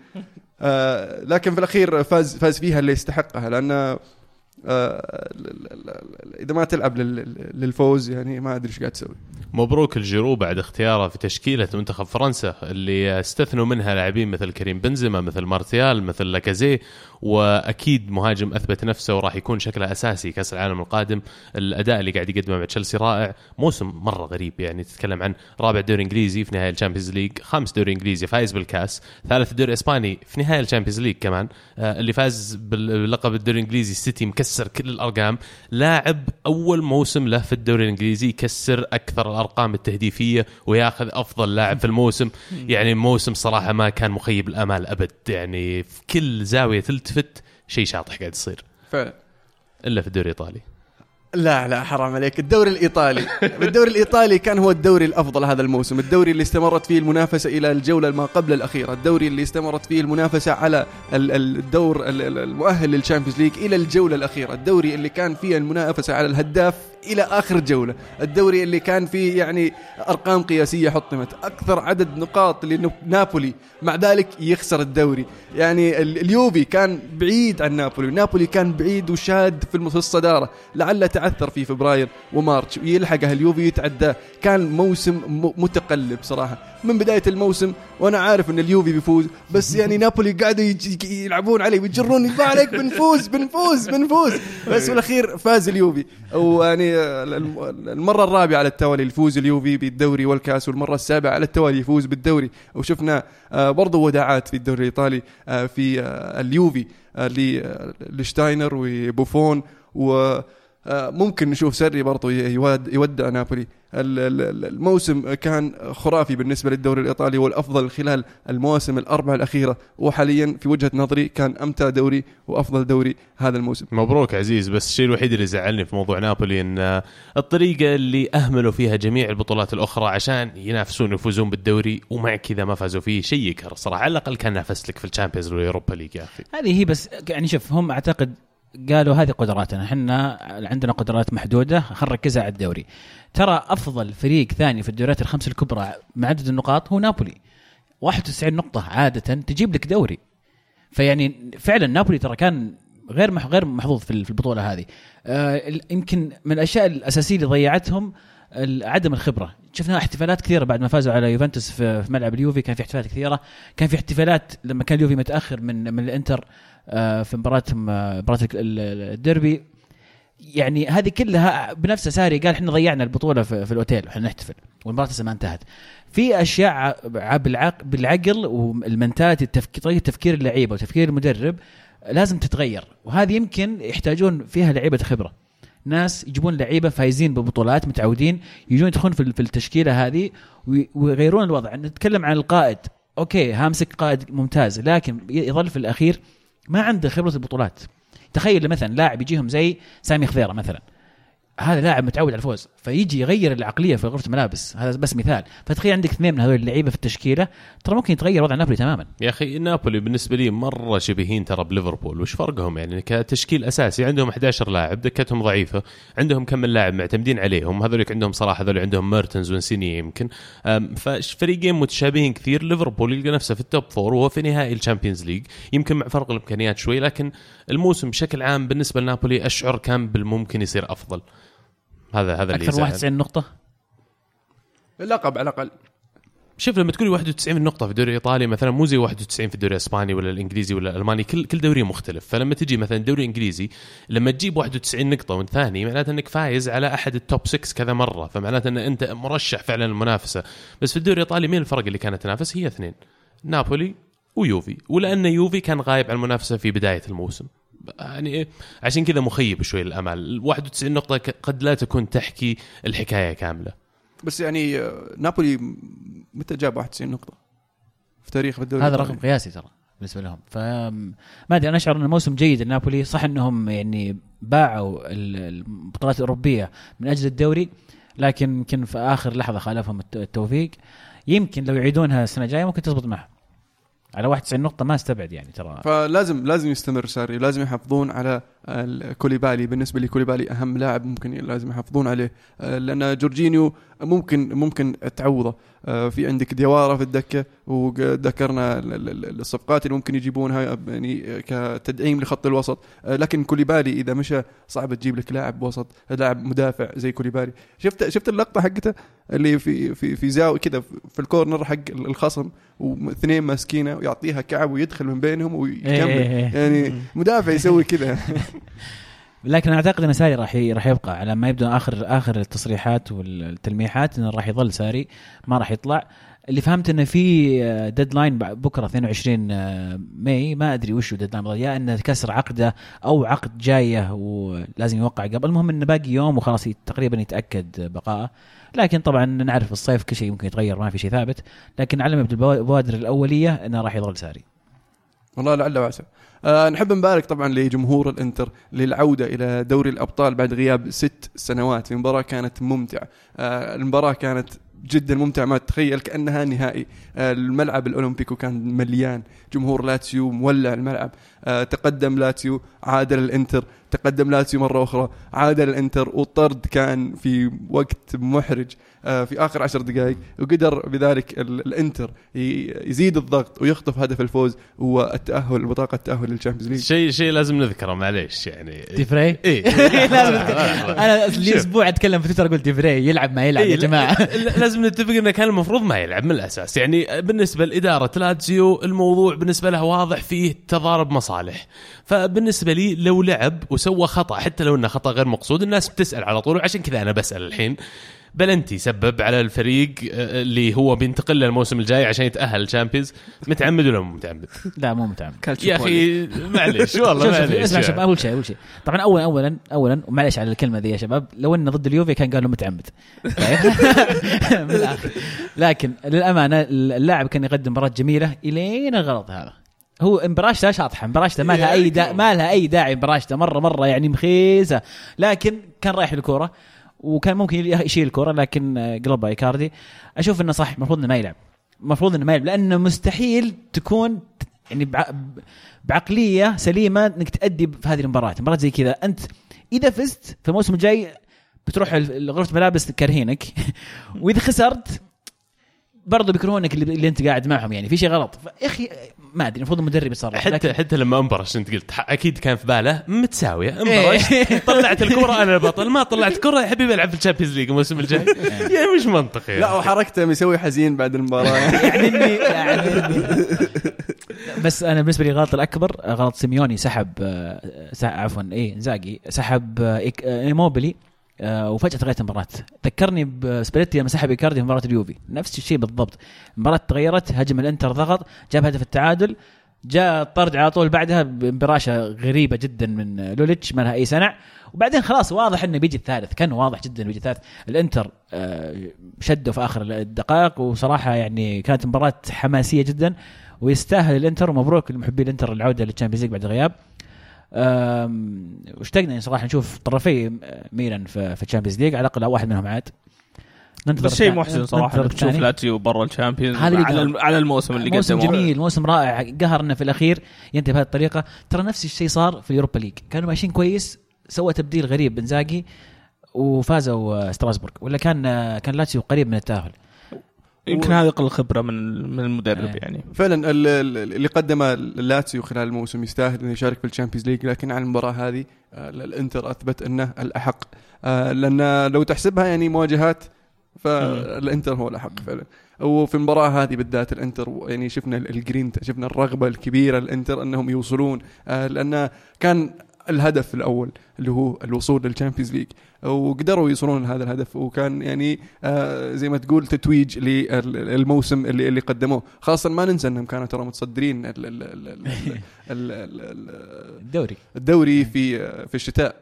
آه لكن في الأخير فاز فاز فيها اللي يستحقها لأن آه ل- ل- ل- إذا ما تلعب لل- للفوز يعني ما أدري إيش قاعد تسوي. مبروك لجيرو بعد اختياره في تشكيلة منتخب فرنسا اللي استثنوا منها لاعبين مثل كريم بنزيما مثل مارتيال مثل لاكازيت واكيد مهاجم اثبت نفسه وراح يكون شكله اساسي كاس العالم القادم. الاداء اللي قاعد يقدمه مع تشيلسي رائع. موسم مره غريب يعني تتكلم عن رابع دوري انجليزي في نهائي ال Champions League خامس دوري انجليزي فايز بالكاس ثالث دوري اسباني في نهائي ال Champions League كمان آه، اللي فاز باللقب الدوري الانجليزي السيتي مكسر كل الارقام. لاعب اول موسم له في الدوري الانجليزي يكسر أكثر الارقام التهديفية وياخذ افضل لاعب في الموسم. يعني موسم صراحة ما كان مخيب الامال ابد. يعني في كل زاوية تلتفت شيء شاطح قاعد يصير. فعلا إلا في الدوري الإيطالي. لا لا حرام عليك. الدوري الإيطالي. الدوري الإيطالي كان هو الدوري الأفضل هذا الموسم. الدوري اللي استمرت فيه المنافسة إلى الجولة ما قبل الأخيرة. الدوري اللي استمرت فيه المنافسة على ال- ال- الدور ال- ال- المؤهل لل Champions League إلى الجولة الأخيرة. الدوري اللي كان فيه المنافسة على الهداف إلى آخر جولة. الدوري اللي كان فيه يعني أرقام قياسية حطمت. أكثر عدد نقاط لنابولي. مع ذلك يخسر الدوري. يعني ال- اليوفي كان بعيد عن نابولي. نابولي كان بعيد وشاد في الصدارة. لعله تعثر في فبراير ومارتش ويلحقه اليوفي يتعداه. كان موسم متقلب صراحة. من بداية الموسم وأنا عارف إن اليوفي بيفوز بس يعني نابولي قاعدوا يلعبون علي ويجروني ما عليك بنفوز بنفوز بنفوز. بس بالاخير فاز اليوفي. ويعني الم- المرة الرابعة على التوالي يفوز اليوفي بالدوري والكأس والمرة السابعة على التوالي يفوز بالدوري. وشفنا آه، برضو وداعات في الدوري الإيطالي آه، في آه، اليوفي ليشتشتاينر وبوفون و ممكن نشوف ساري برضو يودع نابولي. ال- ال- الموسم كان خرافي بالنسبة للدوري الإيطالي والافضل خلال المواسم الأربعة الأخيرة. وحاليا في وجهة نظري كان أمتع دوري وأفضل دوري هذا الموسم. مبروك عزيز بس الشيء الوحيد اللي زعلني في موضوع نابولي إن الطريقة اللي أهملوا فيها جميع البطولات الأخرى عشان ينافسون يفوزون بالدوري ومع كذا ما فازوا فيه شيء يقهر صراحة. على الأقل كان نافس لك في ال Champions وال Europa League يا أخي. هذه هي بس يعني شوف هم أعتقد قالوا هذه قدراتنا إحنا عندنا قدرات محدودة خلينا نركزها على الدوري. ترى أفضل فريق ثاني في الدوريات الخمس الكبرى مع عدد النقاط هو نابولي. 91 نقطة عادة تجيب لك دوري. فيعني فعلا نابولي ترى كان غير غير محظوظ في البطولة هذه. آه يمكن من الأشياء الأساسية اللي ضيعتهم عدم الخبرة. شفنا احتفالات كثيرة بعد ما فازوا على يوفنتوس في ملعب اليوفي كان في احتفالات كثيرة. كان في احتفالات لما كان اليوفي متأخر من من الإنتر. في مباراتهم آه، مباراة ال- ال- الديربي. يعني هذه كلها بنفسها ساري قال إحنا ضيعنا البطولة في, الأوتيل وإحنا نحتفل. والمباراة لسه ما انتهت. في أشياء ع- ع- بالعق بالعقل والمنتاليتي التفكير طريقة تفكير اللعيبة وتفكير المدرب لازم تتغير. وهذه يمكن يحتاجون فيها لعيبة خبرة. ناس يجيبون لعيبة فايزين ببطولات متعودين يجون يدخلون في التشكيلة هذه وي- ويغيرون الوضع. نتكلم عن القائد. أوكي هامسك قائد ممتاز لكن يظل في الأخير ما عنده خبرة البطولات. تخيل مثلا لاعب يجيهم زي سامي خضيره مثلا. هذا لاعب متعود على الفوز فيجي يغير العقلية في غرفة الملابس. هذا بس مثال. فتخيل عندك اثنين من هذول اللعيبة في التشكيلة ترى ممكن يتغير وضع نابولي تماما. يا أخي نابولي بالنسبة لي مرة شبيهين ترى بليفربول. وش فرقهم يعني؟ كتشكيل أساسي عندهم 11 لاعب دكتهم ضعيفة عندهم كم من لاعب معتمدين عليهم. هذولك عندهم صراحة هذول عندهم ميرتنز وإنسيني يمكن. ففريقين متشابهين كثير. ليفربول يلقى نفسه في ال top four وهو في نهائي ال Champions League يمكن مع فرق الإمكانيات شوي لكن الموسم بشكل عام بالنسبة لنابولي أشعر كان بالممكن يصير أفضل. هذا هذا اللي أكثر من يزعل. 91 نقطة؟ اللقب على الأقل. شوف لما تقولي 91 نقطة في الدوري الإيطالي مثلا مو زي 91 في الدوري الإسباني ولا الإنجليزي ولا الألماني كل كل دوري مختلف. فلما تجي مثلا الدوري الإنجليزي لما تجيب 91 نقطة وانت ثاني معناته أنك فايز على أحد التوب 6 كذا مرة. فمعناته أن أنت مرشح فعلا المنافسة بس في الدوري الإيطالي مين الفرق اللي كانت تنافس؟ هي اثنين. نابولي ويوفي. ولأن يوفي كان غايب عن المنافسة في بداية الموسم. يعني عشان كذا مخيب شوي الامال 91 نقطة قد لا تكون تحكي الحكاية كاملة. بس يعني آه، نابولي متى جاب 91 نقطة؟ في تاريخ الدوري هذا؟ رقم قياسي ترى بالنسبة لهم. ف ما أدري أنا أشعر انه موسم جيد لنابولي صح إنهم يعني باعوا ال- البطولات الأوروبية من أجل الدوري لكن يمكن في آخر لحظة خالفهم الت- التوفيق. يمكن لو يعيدونها السنة الجاية ممكن تزبط معهم. على 91 نقطة ما أستبعد يعني ترى. فلازم لازم يستمر ساري لازم يحافظون على كوليبالي بالنسبة لي كوليبالي أهم لاعب ممكن لازم يحافظون عليه. آه، لأن جورجينيو ممكن ممكن تعوضه. آه، في عندك ديوارا في الدكة وذكرنا ال- ال- ال- الصفقات اللي ممكن يجيبونها يعني كتدعيم لخط الوسط. آه، لكن كوليبالي إذا مشى صعب تجيب لك لاعب وسط لاعب مدافع زي كوليبالي. شفت شفت اللقطة حقته؟ اللي في في في زاوية كذا في الكورنر حق الخصم واثنين ماسكينه ويعطيها كعب ويدخل من بينهم ويكمل. إيه إيه إيه. يعني مدافع يسوي كذا لكن أعتقد إن ساري راح راح يبقى على ما يبدو اخر آخر التصريحات والتلميحات إنه راح يظل ساري ما راح يطلع. اللي فهمت إنه في deadline بكرة 22 ماي ما أدري وش deadline يا إنه كسر عقده أو عقد جاية ولازم يوقع قبل المهم إنه باقي يوم وخلاص تقريبا يتأكد بقائه. لكن طبعا نعرف الصيف كل شيء ممكن يتغير ما في شيء ثابت. لكن على ما يبدو البوا- البوادر الأولية إنه راح يظل ساري. والله لعل وعسى آه نحب نبارك طبعا لجمهور الإنتر للعودة إلى دوري الأبطال بعد غياب ست سنوات. المباراة كانت ممتعة. آه المباراة كانت جدا ممتعة. ما تتخيل كأنها نهائي. آه الملعب الأولمبيكو كان مليان. جمهور لاتسيو مولع الملعب. آه تقدم لاتسيو عادل الإنتر. تقدم لاتسيو مرة أخرى. عاد الإنتر والطرد كان في وقت محرج آه، في آخر عشر دقائق وقدر بذلك ال- الإنتر يزيد الضغط ويخطف هدف الفوز والتاهل بطاقة التأهل لل Champions League. شيء شيء لازم نذكره معليش يعني. ديفري إيه. لازم أنا لي أسبوع أتكلم في تويتر أقول ديفري يلعب ما يلعب يا إيه، جماعة. لا- لا- لازم نتفق إنه كان المفروض ما يلعب من الأساس. يعني بالنسبة لإدارة لاتزيو الموضوع بالنسبة له واضح فيه تضارب مصالح. فبالنسبة لي لو لعب وسوى خطأ حتى لو إنه خطأ غير مقصود الناس بتسأل على طول وعشان كذا أنا بسأل الحين. بلنتي سبب على الفريق آه، اللي هو بينتقل له الموسم الجاي عشان يتأهل ال Champions متعمد ولا مو متعمد؟ لا مو متعمد. يا أخي معليش. والله معليش. اسمع يعني. أول شيء أول شيء. طبعا اولا اولا اولا ومعلش على الكلمة ذي يا شباب لو إنه ضد اليوفي كان قالوا متعمد. طيب من الآخر. لكن للأمانة اللاعب كان يقدم مباراة جميلة إلين الغلط هذا. هو مباراشته شاطحة مباراشته ما لها أي دا ما لها أي داعي مباراشته مرة مرة يعني مخيسه لكن كان رايح الكوره وكان ممكن يشيل الكورة لكن آه، قلبها ايكاردي أشوف إنه صح المفروض إنه ما يلعب. المفروض إنه ما يلعب لأنه مستحيل تكون يعني بع... بعقلية سليمة إنك تأدي في هذه المباراة. مباراة زي كذا. أنت إذا فزت في الموسم الجاي بتروح غرفة ملابس كارهينك وإذا خسرت برضه بيكرهونك اللي, اللي انت قاعد معهم يعني. في شيء غلط. يا أخي ما أدري المفروض المدرب يتصرف حتى لكن- حتى لما انبرش أنت قلت؟ أكيد كان في باله متساوية. إيه. انبرش طلعت الكرة أنا البطل ما طلعت كرة يا حبيبي العب في ال Champions League الموسم الجاي. يعني مش منطقي لا وحركته مسوي حزين بعد المباراة. يعني اني يعني بس أنا بالنسبة لي الغلط الأكبر غلط سيميوني سحب آه، عفوا اي إنزاجي سحب آه، إيك- آه، إيموبيلي. آه، وفجأة تغيرت المباراة. ذكرني بسباليتي لما سحب إيكاردي في مباراة اليوفي. نفس الشيء بالضبط. المباراة تغيرت هجم الإنتر ضغط جاب هدف التعادل جاء الطرد على طول بعدها ببراشه غريبة جدا من لوليتش ما لها أي سنع. وبعدين خلاص واضح إنه بيجي الثالث. كان واضح جدا بيجي الثالث. الإنتر آه، شدوا في آخر الدقائق وصراحة يعني كانت مباراة حماسية جدا ويستاهل الإنتر ومبروك لمحبي الإنتر العودة لل Champions League بعد غياب. واشتقنا يعني صراحة نشوف طرفي ميلان في ال Champions League على الأقل واحد منهم عاد. ننتظر بس شيء محزن صراحة تشوف. لاتسيو برا ال Champions على على الموسم اللي موسم قدمه. جميل موسم رائع. قهرنا في الأخير. ينتهي بهذه الطريقة. ترى نفس الشيء صار في ال Europa League. كانوا ماشيين كويس سوى تبديل غريب إنزاجي وفازوا آه، سالزبورغ. ولا كان آه، كان لاتسيو قريب من التأهل. يمكن هذه قل خبرة من من المدرب إيه. يعني. فعلا ال- ال- اللي قدمه لاتسيو خلال الموسم يستاهل إنه يشارك في ال Champions League لكن على المباراة هذه آه، الإنتر أثبت إنه الأحق. آه، لأن لو تحسبها يعني مواجهات فالإنتر هو الأحق فعلا. وفي المباراة هذه بالذات الإنتر يعني شفنا ال- الجرينتا شفنا الرغبة الكبيرة الإنتر إنهم يوصلون آه، لأن كان الهدف الأول اللي هو الوصول لل Champions League وقدروا يوصلون لهذا الهدف. وكان يعني آه زي ما تقول تتويج للموسم اللي اللي قدموه. خاصة ما ننسى إنهم كانوا ترى متصدرين ال- ال- ال- ال- ال- ال- ال- الدوري. الدوري في في الشتاء.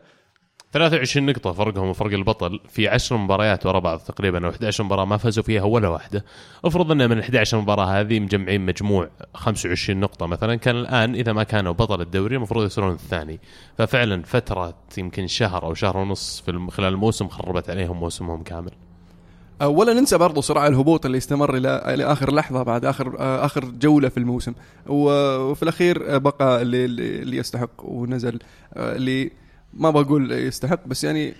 23 نقطة فرقهم وفرق البطل في 10 مباريات ورا بعض تقريبا أو 11 مباراة ما فازوا فيها ولا واحدة. افرض أن من ال 11 مباراة هذه مجمعين مجموع 25 نقطة مثلا كان الآن إذا ما كانوا بطل الدوري المفروض يصيرون الثاني. ففعلا فترة يمكن شهر أو شهر ونص في خلال الموسم خربت عليهم موسمهم كامل. آه، ولا ننسى برضو صراع الهبوط اللي استمر إلى إلى آخر لحظة بعد اخر آه، آخر جولة في الموسم وفي الأخير آه، بقى اللي اللي يستحق ونزل آه، اللي ما بقول يستحق بس يعني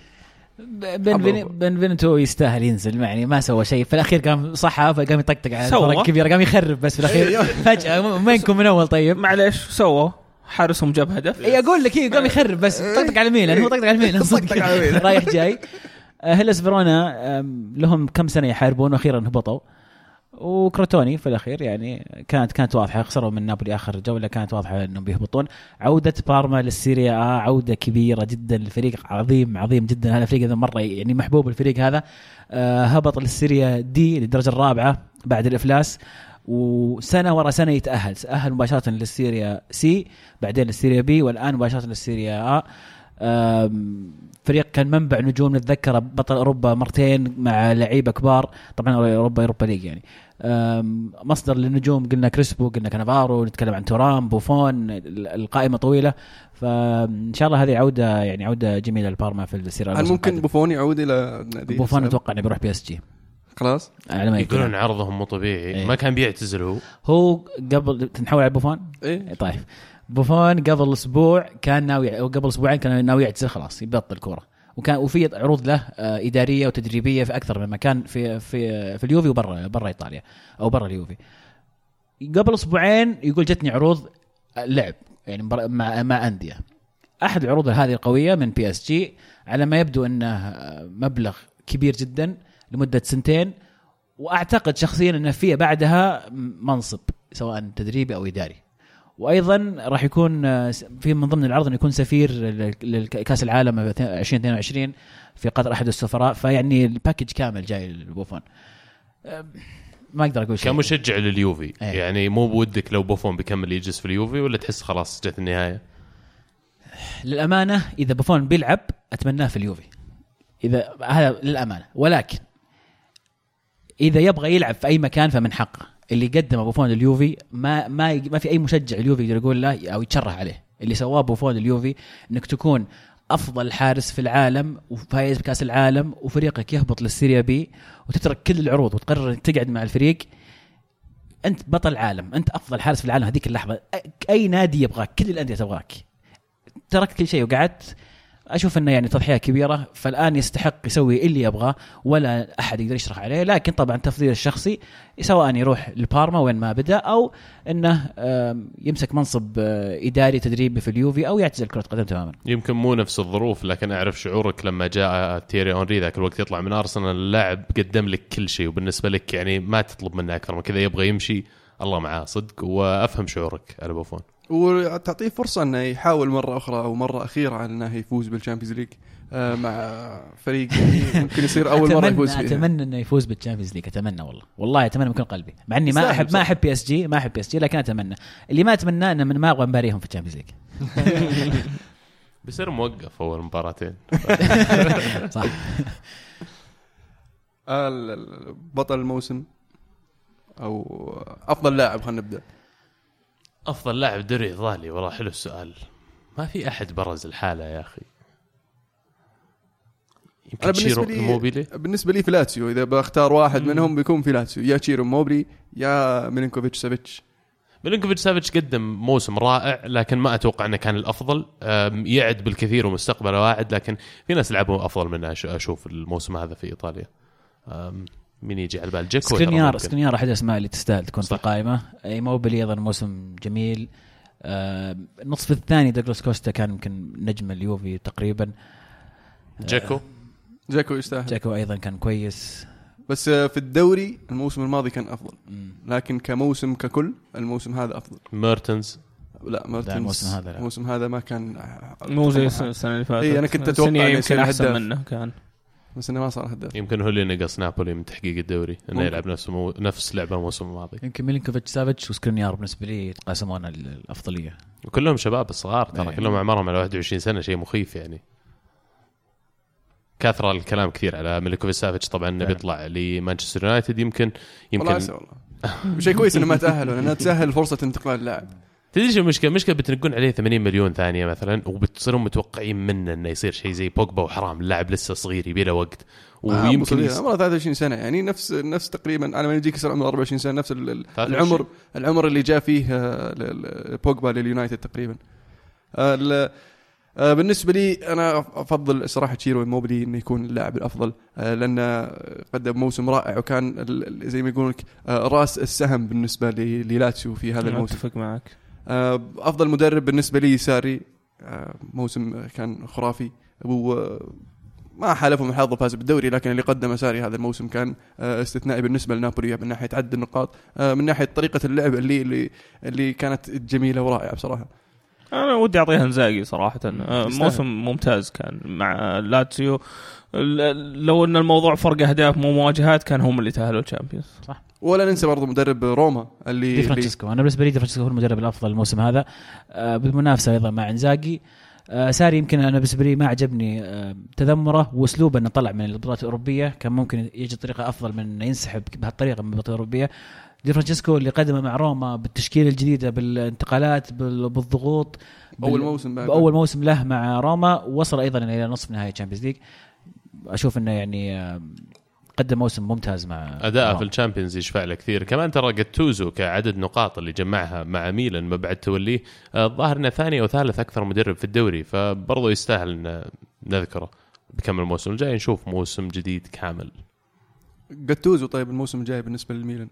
بنفيني- بنفينتو يستاهل ينزل يعني ما سوى شيء. في الأخير قام صحى فقام يطقطق على. الفرق الكبيره قام يخرب بس في الأخير. فجأة وينكم من أول طيب. معليش سووا حارسهم جاب هدف. اي أقول لك إيه قام يخرب بس. طقطق على ميلان هو طقطق على ميلان صدق. رايح جاي. هيلاس فيرونا لهم كم سنة يحاربون وأخيرا هبطوا. وكروتوني في الأخير يعني كانت كانت واضحة خسروا من نابولي آخر جوله كانت واضحة إنهم بيهبطون. عودة بارما لل Serie A عودة كبيرة جدا الفريق عظيم عظيم جدا. هذا الفريق هذا مرة يعني محبوب الفريق هذا. آه، هبط لل Serie D للدرجة الرابعة بعد الإفلاس وسنة ورا سنة يتأهل. تاهل مباشرة لل Serie C بعدين لل Serie B والآن مباشرة لل Serie A، فريق كان منبع نجوم نتذكر بطل أوروبا مرتين مع لعيبة كبار طبعا اوروبا Europa League يعني. مصدر للنجوم قلنا كريسبو قلنا كانافارو نتكلم عن تورام بوفون ال- القائمة طويلة. فإن شاء الله هذه عودة يعني عودة جميلة لبارما في ال Serie A هل ممكن بوفون يعود إلى نادي بوفون؟ أتوقع إنه بيروح PSG. خلاص. على ما يقولون يقولون عرضهم مو طبيعي. إيه. ما كان بيعتزل هو. هو قبل تنحول على بوفون؟ إيه. طيب. بوفون قبل أسبوع كان ناوي أو قبل أسبوعين كان ناوي يعتزل خلاص يبطل كورة. وكان وفي عروض له آه، إدارية وتدريبية في أكثر من مكان في في في اليوفي وبرا برا إيطاليا أو برا اليوفي. قبل أسبوعين يقول جتني عروض لعب يعني مع مع أندية. أحد العروض هذه القوية من PSG على ما يبدو أنه مبلغ كبير جدا لمدة سنتين. وأعتقد شخصيا انه في بعدها منصب سواء تدريبي أو إداري. وأيضا راح يكون آه، في من ضمن العرض إنه يكون سفير لكاس العالم 2022 في قطر أحد السفراء. فيعني ال package كامل جاي لبوفون. آه، ما أقدر أقول شيء. كمشجع لليوفي. إيه. يعني مو بودك لو بوفون بيكمل يجلس في اليوفي ولا تحس خلاص جت النهاية؟ للأمانة إذا بوفون بيلعب أتمناه في اليوفي. إذا هذا للأمانة. ولكن إذا يبغى يلعب في أي مكان فمن حقه. اللي قدمه بوفون اليوفي ما ما ما في أي مشجع اليوفي يقدر يقول له أو يتشرح عليه. اللي سواه بوفون اليوفي إنك تكون أفضل حارس في العالم وفايز بكأس العالم وفريقك يهبط لل Serie B وتترك كل العروض وتقرر تقعد مع الفريق. أنت بطل عالم. أنت أفضل حارس في العالم هذيك اللحظة. أي نادي يبغاك كل الأندية تبغاك. تركت كل شيء وقعدت أشوف إنه يعني تضحية كبيرة فالآن يستحق يسوي اللي يبغاه ولا أحد يقدر يشرح عليه. لكن طبعا تفضيل الشخصي سواء يروح لبارما وين ما بدأ أو إنه يمسك منصب آه، إداري تدريبي في اليوفي أو يعتزل كرة قدم تماما. يمكن مو نفس الظروف لكن أعرف شعورك لما جاء تيري أونري ذاك الوقت يطلع من أرسنال اللاعب قدم لك كل شيء وبالنسبة لك يعني ما تطلب منه أكثر من كذا يبغى يمشي الله معاه صدق وأفهم شعورك على بوفون وتعطيه فرصة إنه يحاول مرة أخرى أو مرة أخيرة على إنه يفوز بال Champions League آه، مع فريق ممكن يصير أول مرة يفوز اتمنى فيها أتمنى إنه يفوز بال Champions League أتمنى والله. والله أتمنى من كل قلبي. مع إني ما احب ما. أحب بي اس جي ما أحب بي اس جي لكن أتمنى. اللي ما أتمناه إنه من ما أبغى نباريهم في ال Champions League. بيصير موقف أول مباراتين. صح. بطل الموسم أو أفضل لاعب خلينا نبدأ. أفضل لاعب دوري إيطالي؟ والله حلو السؤال. ما في أحد برز الحالة يا أخي. يمكن بالنسبة تشيرو إيموبيلي بالنسبة لي فيلاتسيو إذا بختار واحد منهم بيكون فيلاتسيو يا تشيرو إيموبيلي يا ميلينكوفيتش سافيتش. ميلينكوفيتش سافيتش قدم موسم رائع لكن ما أتوقع إنه كان الأفضل. أم، يعد بالكثير ومستقبله واعد لكن في ناس لعبوا أفضل منه أش- أشوف الموسم هذا في إيطاليا. أم، مين يجي على البال؟ جيكو سكرينيار. سكرينيار أحد الاسماء اللي تستاهل تكون في صح. القائمه إيموبيلي أيضا موسم جميل. آه، النصف الثاني دوغلاس كوستا كان يمكن نجم اليوفي تقريبا. جيكو جيكو؟ يستاهل. جيكو أيضا كان كويس. بس آه، في الدوري الموسم الماضي كان أفضل. لكن كموسم ككل الموسم هذا أفضل. ميرتنز؟ لا ميرتنز الموسم هذا لا. الموسم هذا ما كان مو زي السنة اللي فاتت. إيه، أنا كنت أتوقع السنة إنه يمكن أحسن. منه كان. بس إنه ما صار هداف يمكن هو اللي نقص نابولي من تحقيق الدوري إنه ممكن. يلعب نفس مو... نفس لعبه الموسم الماضي. يمكن ميلينكوفيتش سافيتش وسكرينيار بالنسبة لي يتقاسمون ال- الأفضلية. وكلهم شباب صغار ترى إيه. كلهم اعمارهم على 21 سنة شيء مخيف يعني. كثر الكلام كثير على ميلينكوفيتش سافيتش طبعا انه. بيطلع لمانشستر يونايتد يمكن يمكن والله. شيء كويس إنه ما تاهلوا لانها تسهل فرصة انتقال اللاعب. تدري شو المشكلة؟ المشكلة بتنقون عليه 80 مليون ثانية مثلا وبتصيرون متوقعين منه إنه يصير شيء زي بوجبا وحرام اللاعب لسه صغير يبي له وقت ويمكن ويمكن يس... عمره 23 سنة يعني نفس نفس تقريبا على ما يجيك يصير عمره 24 سنة نفس ال- ال- 23. العمر العمر اللي جاء فيه آه، بوجبا لليونايتد تقريبا آه، ال- آه، بالنسبة لي أنا أفضل صراحة تشيرو إيموبيلي إنه يكون اللاعب الأفضل آه، لأنه قدم موسم رائع وكان زي ما يقولون لك آه، راس السهم بالنسبة ل- للاتسيو في هذا الموسم أتفق معك آه، أفضل مدرب بالنسبة لي ساري. آه، موسم كان خرافي. و ما حالفهم الحظ وفاز بالدوري لكن اللي قدمه ساري هذا الموسم كان آه، استثنائي بالنسبة لنابولي من ناحية عدد النقاط. آه، من ناحية طريقة اللعب اللي اللي اللي كانت جميلة ورائعة بصراحة. أنا ودي أعطيها إنزاجي صراحة. آه،. موسم ممتاز كان مع لاتسيو. لو أن الموضوع فرق أهداف مو مواجهات كان هم اللي تأهلوا ال Champions. ولا ننسى برضو مدرب روما اللي دي فرانشيسكو. أنا بالنسبة لي دي فرانشيسكو هو المدرب الأفضل الموسم هذا. آه، بالمنافسة أيضا مع إنزاجي. آه، ساري يمكن أنا بالنسبة لي ما عجبني آه، تذمره وأسلوبه إنه طلع من البطولات الأوروبية. كان ممكن يجي طريقة أفضل من إنه ينسحب بهالطريقة من البطولات الأوروبية. دي فرانشيسكو اللي قدمه مع روما بالتشكيلة الجديدة بالانتقالات بال- بالضغوط أول موسم بعد. بأول موسم له مع روما وصل أيضا إلى نصف نهائي Champions League أشوف إنه يعني قدم موسم ممتاز مع اداءه. في ال Champions يشفع له كثير. كمان ترى جاتوزو كعدد نقاط اللي جمعها مع ميلان ما بعد توليه آه، الظاهر إنه ثاني أو ثالث أكثر مدرب في الدوري فبرضه يستاهل إن نذكره بكمل الموسم الجاي. نشوف موسم جديد كامل. جاتوزو طيب الموسم الجاي بالنسبة للميلان.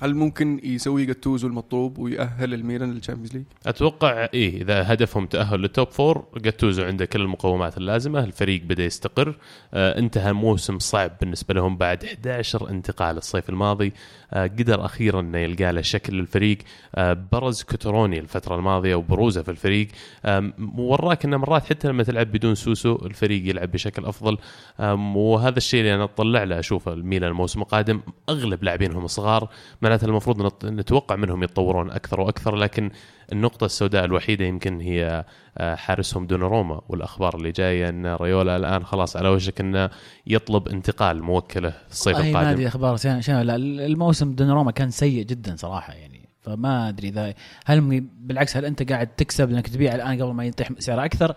هل ممكن يسوي جاتوزو المطلوب ويأهل الميلان لل Champions League؟ أتوقع إيه إذا هدفهم تأهل لل top four جاتوزو عنده كل المقومات اللازمة الفريق بدأ يستقر. آه انتهى موسم صعب بالنسبة لهم بعد 11 انتقال الصيف الماضي. آه قدر أخيرا إنه يلقى له شكل للفريق. آه برز كوتروني الفترة الماضية وبروزة في الفريق. آم، وراك إنه مرات حتى لما تلعب بدون سوسو الفريق يلعب بشكل أفضل. آم، وهذا الشيء اللي أنا أطلع له أشوفه الميلان الموسم القادم. أغلب لاعبينهم صغار معناته المفروض نت- نتوقع منهم يتطورون أكثر وأكثر لكن النقطة السوداء الوحيدة يمكن هي آه، حارسهم دوناروما والأخبار اللي جاية إن ريولا الآن خلاص على وشك إنه يطلب انتقال موكله الصيف والله ما القادم. ادري أخبار شان لا الموسم دوناروما كان سيء جدا صراحة يعني فما أدري اذا هل بالعكس هل أنت قاعد تكسب لانك تبيع الآن قبل ما ينطيح سعره أكثر؟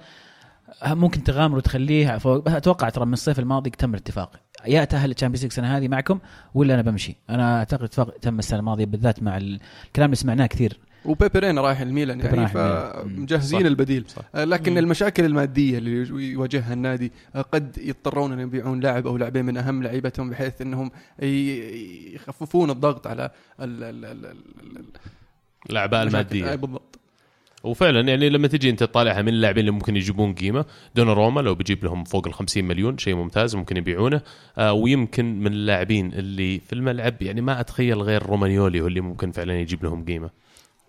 ممكن تغامر وتخليه فوق بس أتوقع ترى من الصيف الماضي تم الاتفاق يا تاهل ال Champions League السنة هذه معكم ولا أنا بمشي أنا أعتقد اتفاق تم السنة الماضية بالذات مع ال- الكلام اللي سمعناه كثير وبيبي رينا رايح الميلان يعني. فمجهزين صح. البديل صح. آه، لكن المشاكل المادية اللي يواجهها النادي آه، قد يضطرون أن يبيعون لاعب أو لاعبين من أهم لعيبتهم بحيث أنهم يخففون الضغط على ال- ال- ال- ال- الأعباء. المادية بالضبط وفعلا يعني لما تجي أنت تطالعها من اللاعبين اللي ممكن يجيبون قيمة دوناروما لو بيجيب لهم فوق ال 50 مليون شيء ممتاز ممكن يبيعونه. آه ويمكن من اللاعبين اللي في الملعب يعني ما أتخيل غير رومانيولي هو اللي ممكن فعلا يجيب لهم قيمة.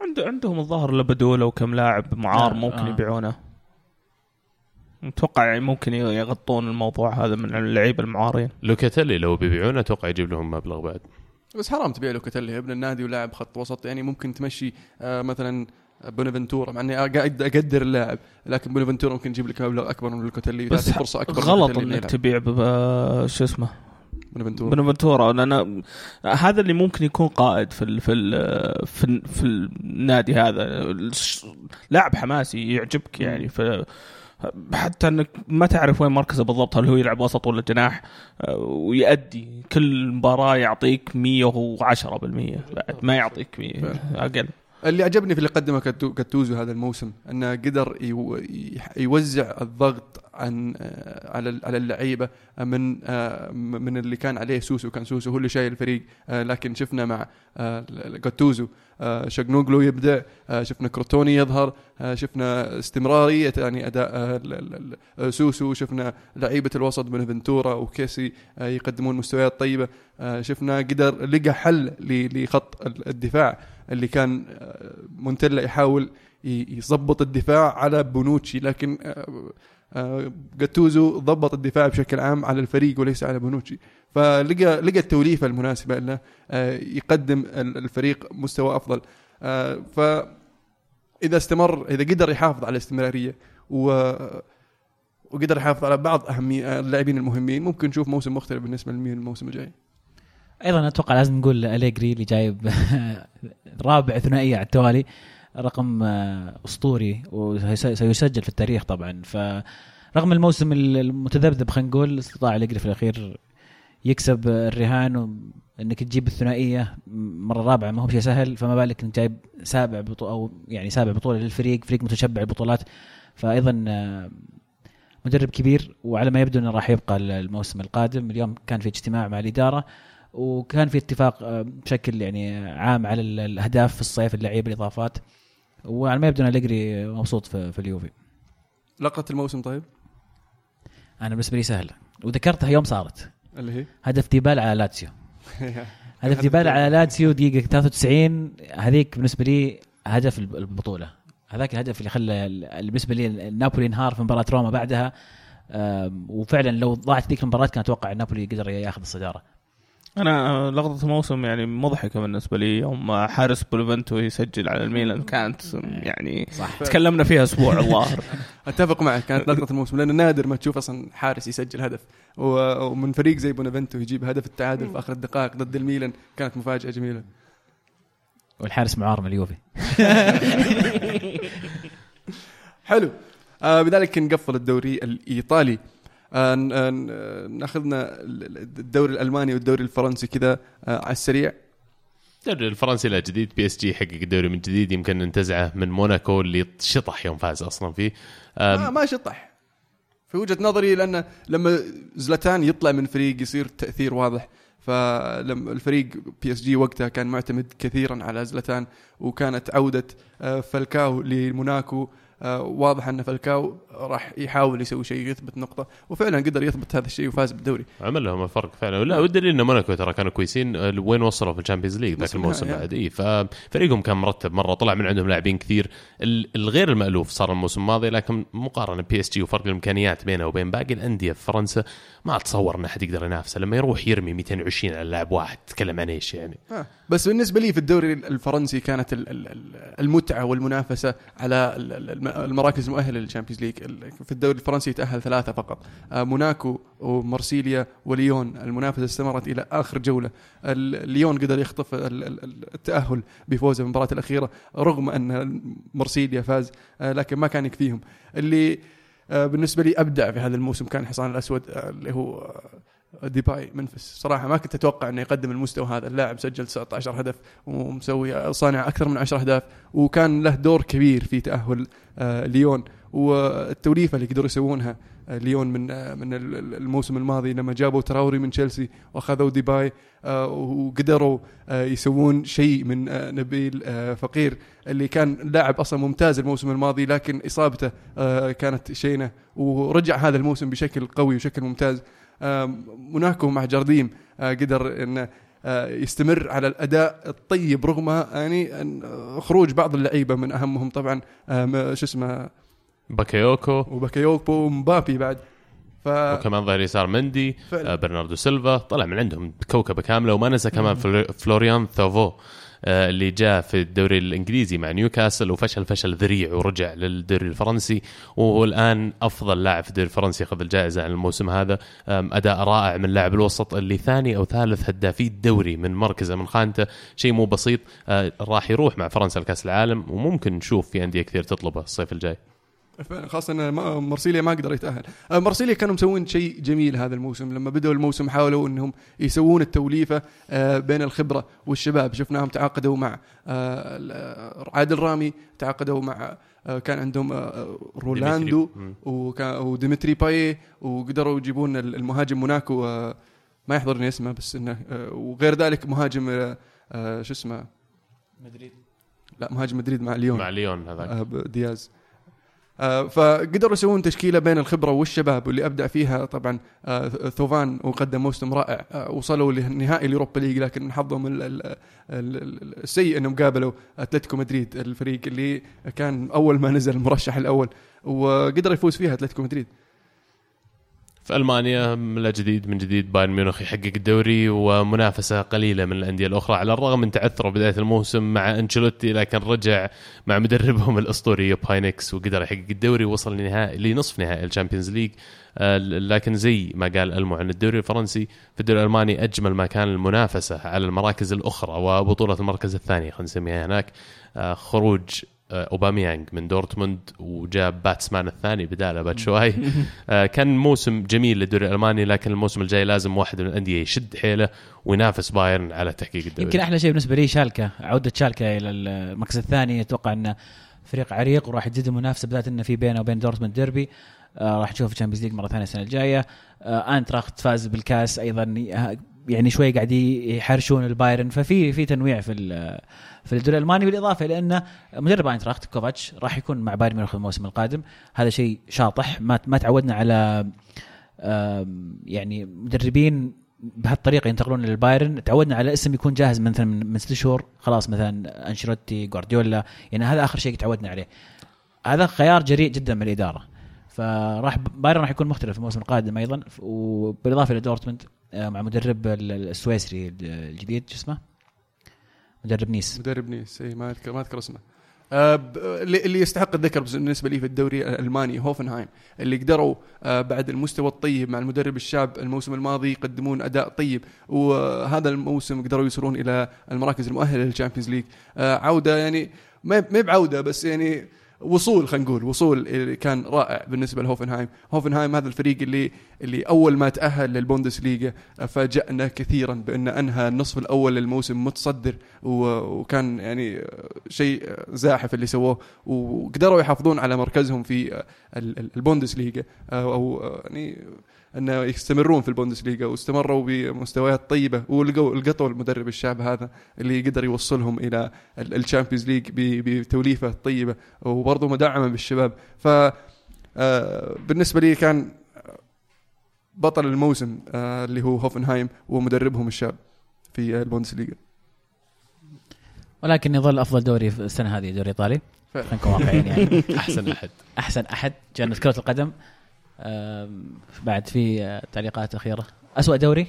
عند عندهم الظاهر لبدوله وكم لاعب معار آه، ممكن آه. يبيعونه. متوقع يعني ممكن يغطون الموضوع هذا من اللعيبه المعارين. لوكاتيلي لو بيبيعونه أتوقع يجيب لهم مبلغ بعد. بس حرام تبيع لوكاتيلي ابن النادي ولاعب خط وسط يعني ممكن تمشي آه، مثلا بونافنتورا مع إني قاعد أقدر اللاعب لكن بونافنتورا ممكن يجيب لك مبلغ أكبر من لوكاتيلي بس فرصة أكبر غلط إنك. تبيع شو اسمه؟ بونافنتورا بونافنتورا لأن هذا اللي ممكن يكون قائد في ال في ال في, ال في النادي هذا. لاعب حماسي يعجبك يعني. ف حتى إنك ما تعرف وين مركزه بالضبط هل هو يلعب وسط ولا جناح آه، ويأدي كل مباراة يعطيك 110% بعد ما يعطيك 100 أقل. اللي عجبني في اللي قدمه كاتو- كاتوزو هذا الموسم أنه قدر يوزع الضغط عن آه، على على اللعيبة من آه، من اللي كان عليه سوسو. كان سوسو هو اللي شايل الفريق آه، لكن شفنا مع آه، جاتوزو آه، تشالهانوغلو يبدع آه، شفنا كوتروني يظهر آه، شفنا استمرارية يعني أداء آه، سوسو شفنا لعيبة الوسط بونافنتورا وكيسي آه، يقدمون مستويات طيبة آه، شفنا قدر لقى حل لخط ال- الدفاع اللي كان آه، مونتيلا يحاول يظبط الدفاع على بونوتشي. لكن آه، آه، جاتوزو ضبط الدفاع بشكل عام على الفريق وليس على بونوتشي. فلقى لقى التوليفة المناسبة إنه آه، يقدم ال- الفريق مستوى أفضل. آه، ف اذا استمر إذا قدر يحافظ على الاستمرارية و وقدر يحافظ على بعض أهمية اللاعبين المهمين ممكن نشوف موسم مختلف بالنسبة للميلان الموسم الجاي. أيضا أتوقع لازم نقول أليجري اللي جايب رابع ثنائيه على التوالي. رقم آه، أسطوري وسيسجل في التاريخ طبعا. فرغم الموسم المتذبذب خلينا نقول استطاع اليجري في الأخير يكسب الرهان انك تجيب الثنائية مرة رابعة. ما هو شيء سهل فما بالك إنك جايب سابع بطوله أو يعني سابع بطولة للفريق فريق متشبع البطولات فأيضا آه، مدرب كبير وعلى ما يبدو إنه راح يبقى الموسم القادم. اليوم كان في اجتماع مع الإدارة وكان في اتفاق آه، بشكل يعني عام على ال- الأهداف في الصيف اللعيبة الإضافات. وعلى ما يبدو أن أليجري مبسوط في, في اليوفي. لقطه الموسم طيب؟ أنا بالنسبة لي سهله وذكرتها يوم صارت. اللي هي؟ هدف ديبالا على لاتسيو. هدف ديبالا على لاتسيو دقيقة 93 هذيك بالنسبة لي هدف الب- البطولة. هذاك الهدف اللي خلى بالنسبة لي نابولي انهار في مباراة روما بعدها. وفعلا لو ضاعت ذيك المباراة كان أتوقع نابولي قدر ياخذ الصدارة. أنا لقطه الموسم يعني مضحكة بالنسبة لي. يوم حارس بينيفنتو يسجل على الميلان كانت يعني صح. تكلمنا فيها أسبوع الظاهر أتفق معك كانت لقطه الموسم لأن نادر ما تشوف أصلا حارس يسجل هدف. ومن فريق زي بينيفنتو يجيب هدف التعادل في آخر الدقائق ضد الميلان كانت مفاجأة جميلة. والحارس معار من اليوفي. حلو. آه بذلك نقفل الدوري الإيطالي. ناخذنا ال- الدوري الألماني والدوري الفرنسي كذا آه، على السريع. الدوري الفرنسي لا جديد PSG حقق الدوري من جديد يمكن ننتزعه من موناكو اللي شطح يوم فاز أصلا فيه. ما, ما شطح. في وجهة نظري لأن لما زلاتان يطلع من فريق يصير تأثير واضح. فلما الفريق PSG وقتها كان معتمد كثيرا على زلاتان وكانت عودة آه، فالكاو لموناكو آه، واضح أن فالكاو راح يحاول يسوي شيء يثبت نقطة وفعلا قدر يثبت هذا الشيء وفاز بالدوري. عمل لهم الفرق فعلا. ولا والدليل إن موناكو ترى كانوا كويسين أه، وين وصلوا في ال Champions League ذاك الموسم النهائي، بعد؟ اي ففريقهم كان مرتب مرة طلع من عندهم لاعبين كثير. ال- الغير المألوف صار الموسم الماضي لكن مقارنة PSG وفرق الإمكانيات بينه وبين باقي الأندية في فرنسا ما أتصور إن أحد يقدر ينافسه. لما يروح يرمي 220 على لاعب واحد تتكلم عن إيش يعني؟ آه. بس بالنسبة لي في الدوري الفرنسي كانت ال- ال- ال- المتعة والمنافسة على المراكز المؤهلة لل Champions League. في الدوري الفرنسي تاهل ثلاثة فقط. آه، موناكو ومارسيليا وليون. المنافسة استمرت إلى آخر جولة. ليون قدر يخطف ال- ال- ال- التأهل بفوزه بالمباراه الأخيرة رغم أن مارسيليا فاز آه، لكن ما كان يكفيهم. اللي آه، بالنسبة لي أبدع في هذا الموسم كان حصان الأسود اللي هو ديباي ممفيس. صراحة ما كنت أتوقع إنه يقدم المستوى هذا. اللاعب سجل 19 هدف ومسوي صانع أكثر من 10 أهداف وكان له دور كبير في تأهل آه، ليون. والتوليفة اللي قدروا يسوونها آه، ليون من آه، من ال- ال- الموسم الماضي لما جابوا تراوري من تشيلسي وأخذوا ديباي وقدروا يسوون شيء من نبيل فقير اللي كان لاعب أصلا ممتاز الموسم الماضي لكن إصابته كانت شينة. ورجع هذا الموسم بشكل قوي وشكل ممتاز. موناكو مع جارديم آه، قدر انه آه، يستمر على الأداء الطيب رغم يعني آه، خروج بعض اللعيبة من أهمهم. طبعا شو اسمه؟ باكيوكو. وباكيوكو ومبابي بعد. ف وكمان ظهير يسار مندي فعلا. برناردو سيلفا. طلع من عندهم كوكبة كاملة وما ننسى كمان فلو- فلوريان ثوفان. آه، اللي جاء في الدوري الإنجليزي مع نيوكاسل وفشل فشل ذريع ورجع للدوري الفرنسي. وهو الان أفضل لاعب في الدوري الفرنسي اخذ الجائزة عن الموسم هذا. أداء رائع من لاعب الوسط اللي ثاني أو ثالث هدافي الدوري من مركزه من خانته. شيء مو بسيط آه، راح يروح مع فرنسا لكأس العالم وممكن نشوف في أندية كثير تطلبه الصيف الجاي. فعلا خاصة إن ما- مرسيليا ما قدر يتأهل. آه، مرسيليا كانوا مسوين شيء جميل هذا الموسم. لما بدأوا الموسم حاولوا إنهم يسوون التوليفة آه، بين الخبرة والشباب. شفناهم تعاقدوا مع ال- عادل رامي تعاقدوا مع كان عندهم رولاندو وديمتري باييت وقدروا يجيبون المهاجم موناكو ما يحضرني اسمه بس إنه وغير ذلك مهاجم شو اسمه؟ مدريد. لا مهاجم مدريد مع ليون. مع ليون هذاك. دياز. فقدروا يسوون تشكيلة بين الخبرة والشباب واللي ابدع فيها. طبعا آه، ثوفان وقدم موسم رائع آه، وصلوا لنهائي ال Europa League لكن حظهم ال- ال- ال- ال- السيء إنهم قابلوا أتلتيكو مدريد الفريق اللي كان أول ما نزل المرشح الأول وقدر يفوز فيها أتلتيكو مدريد. في ألمانيا لا جديد من جديد بايرن ميونخ يحقق الدوري ومنافسة قليلة من الأندية الأخرى على الرغم من تعثره بداية الموسم مع أنشيلوتي لكن رجع مع مدربهم الأسطوري يوب هاينكس وقدر يحقق الدوري ووصل لنهائي لنصف نهائي ال Champions League. آه، لكن زي ما قال ألمو عن الدوري الفرنسي في الدوري الألماني أجمل ما كان المنافسه على المراكز الأخرى وبطولة المركز الثاني خلينا نسميها هناك. آه، خروج اوباميانج من دورتموند وجاب باتسمان الثاني بداله بعد شوي. آه، كان موسم جميل للدوري الالماني لكن الموسم الجاي لازم واحد من الأندية يشد حيله وينافس بايرن على تحقيق الدوري. يمكن أحلى شيء بالنسبة لي شالكة عودة شالكة إلى المركز الثاني. أتوقع انه فريق عريق وراح يزيد المنافسه بالذات إنه في بينه وبين دورتموند ديربي. آه راح نشوف ال Champions League مرة ثانية السنة الجاية. آه اينتراخت فاز بالكاس أيضا آه، يعني شوي قاعد يحرشون البايرن. ففي في تنويع في في الدوري الألماني. بالإضافة إلى انه مدرب اينتراخت كوفاتش راح يكون مع بايرن ميونخ الموسم القادم. هذا شيء شاطح. ما ما تعودنا على يعني مدربين بهالطريقة ينتقلون للبايرن تعودنا على اسم يكون جاهز مثلا من ست شهور. خلاص مثلا أنشيلوتي جوارديولا يعني هذا آخر شيء تعودنا عليه. هذا خيار جريء جدا من الإدارة. فراح بايرن راح يكون مختلف الموسم القادم أيضا. وبالإضافة إلى دورتموند مع مدرب ال- السويسري الجديد شو اسمه؟ مدرب نيس. مدرب نيس اي ما اذكر ما أذكر اسمه. آه، اللي يستحق الذكر بالنسبة لي في الدوري الألماني هوفنهايم اللي قدروا آه، بعد المستوى الطيب مع المدرب الشاب الموسم الماضي يقدمون أداء طيب وهذا الموسم قدروا يوصلون إلى المراكز المؤهلة لل Champions League. آه، عودة يعني ما ما بعودة بس يعني وصول خلينا نقول وصول كان رائع بالنسبة لهوفنهايم، هوفنهايم هذا الفريق اللي اللي أول ما تأهل للبوندسليغا فاجأنا كثيرا بأن أنهى النصف الأول للموسم متصدر وكان يعني شيء زاحف اللي سووه وقدروا يحافظون على مركزهم في ال- ال- البوندسليغا أو يعني انه يستمرون في البوندسليغا واستمروا بمستويات طيبة ولقوا لقطوا المدرب الشاب هذا اللي قدر يوصلهم إلى ال Champions League بتوليفة طيبة وبرضه مدعمة بالشباب. ف آه، بالنسبة لي كان بطل الموسم آه، اللي هو هوفنهايم ومدربهم الشاب في البوندسليغا. ولكن يظل أفضل دوري في السنة هذه دوري إيطالي. خلينا نكون واقعيين يعني. أحسن أحد. أحسن أحد. جنة كرة القدم. بعد في تعليقات أخيرة. اسوء دوري؟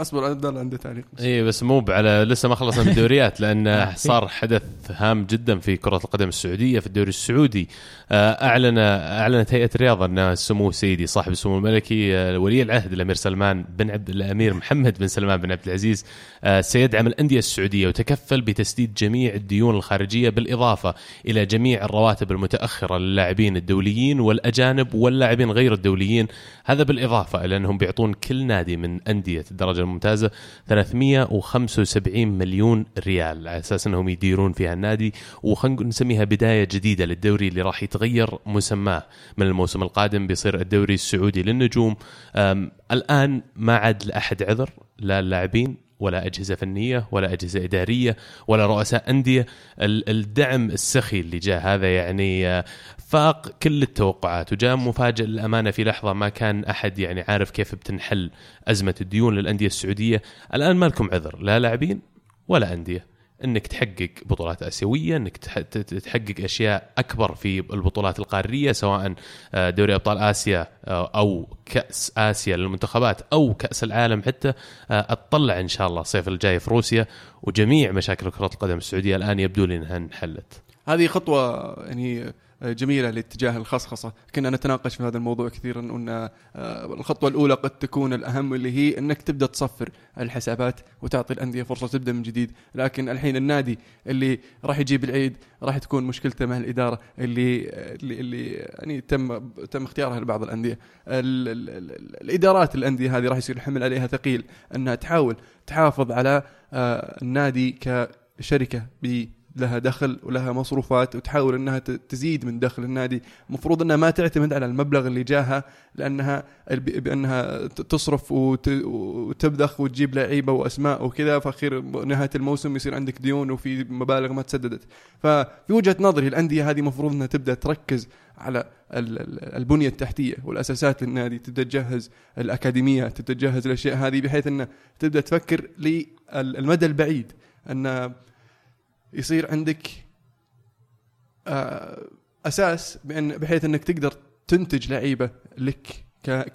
أصبر عبد الله عنده تعليق. اي بس مو على لسه ما خلصنا من الدوريات لأن صار حدث هام جدا في كرة القدم السعودية في الدوري السعودي. آه، أعلن أعلنت هيئة الرياضه أن سمو سيدي صاحب السمو الملكي آه، ولي العهد الأمير سلمان بن عبد الأمير محمد بن سلمان بن عبد العزيز آه، سيدعم الأندية السعودية وتكفل بتسديد جميع الديون الخارجية بالإضافة إلى جميع الرواتب المتأخرة للاعبين الدوليين والأجانب واللاعبين غير الدوليين. هذا بالإضافة إلى أنهم بيعطون كل نادي من أندية الدرجة الممتازه 375 مليون ريال. على أساس أنهم يديرون فيها النادي. وخلينا نسميها بداية جديدة للدوري اللي راح يتغير مسماه من الموسم القادم. بيصير الدوري السعودي للنجوم. الآن ما عاد لاحد عذر لا اللاعبين ولا أجهزة فنية ولا أجهزة إدارية ولا رؤساء أندية. ال- الدعم السخي اللي جاء هذا يعني آه، فاق كل التوقعات وجاء مفاجئ للأمانة في لحظة ما كان أحد يعني عارف كيف بتنحل أزمة الديون للأندية السعودية. الآن ما لكم عذر لا لاعبين ولا أندية. إنك تحقق بطولات آسيوية إنك تحقق أشياء أكبر في البطولات القارية سواء آه، دوري أبطال آسيا آه، أو كأس آسيا للمنتخبات أو كأس العالم حتى. آه، اطلع إن شاء الله الصيف الجاي في روسيا وجميع مشاكل كرة القدم السعودية الآن يبدو لي إنها انحلت. هذه خطوة يعني جميلة لاتجاه الخصخصة. كنا نتناقش في هذا الموضوع كثيرا أن آه، الخطوة الأولى قد تكون الأهم اللي هي أنك تبدأ تصفر الحسابات وتعطي الأندية فرصة تبدأ من جديد. لكن الحين النادي اللي راح يجيب العيد راح تكون مشكلته مع الإدارة اللي اللي, اللي يعني تم تم اختيارها لبعض الأندية. ال ال ال الإدارات الأندية هذه راح يصير الحمل عليها ثقيل أنها تحاول تحافظ على آه، النادي كشركة ب لها دخل ولها مصروفات وتحاول إنها تزيد من دخل النادي. المفروض إنها ما تعتمد على المبلغ اللي جاها لأنها بأنها تصرف وت- وتبذخ وتجيب لعيبة وأسماء وكذا فأخير نهاية الموسم يصير عندك ديون وفي مبالغ ما تسددت. ففي وجهة نظري الأندية هذه المفروض إنها تبدأ تركز على ال- ال- البنية التحتية والأساسات للنادي. تبدأ تجهز الاكاديميات تبدأ تجهز الأشياء هذه بحيث إنها تبدأ تفكر للمدى البعيد. إن يصير عندك آه، أساس بان بحيث أنك تقدر تنتج لعيبة لك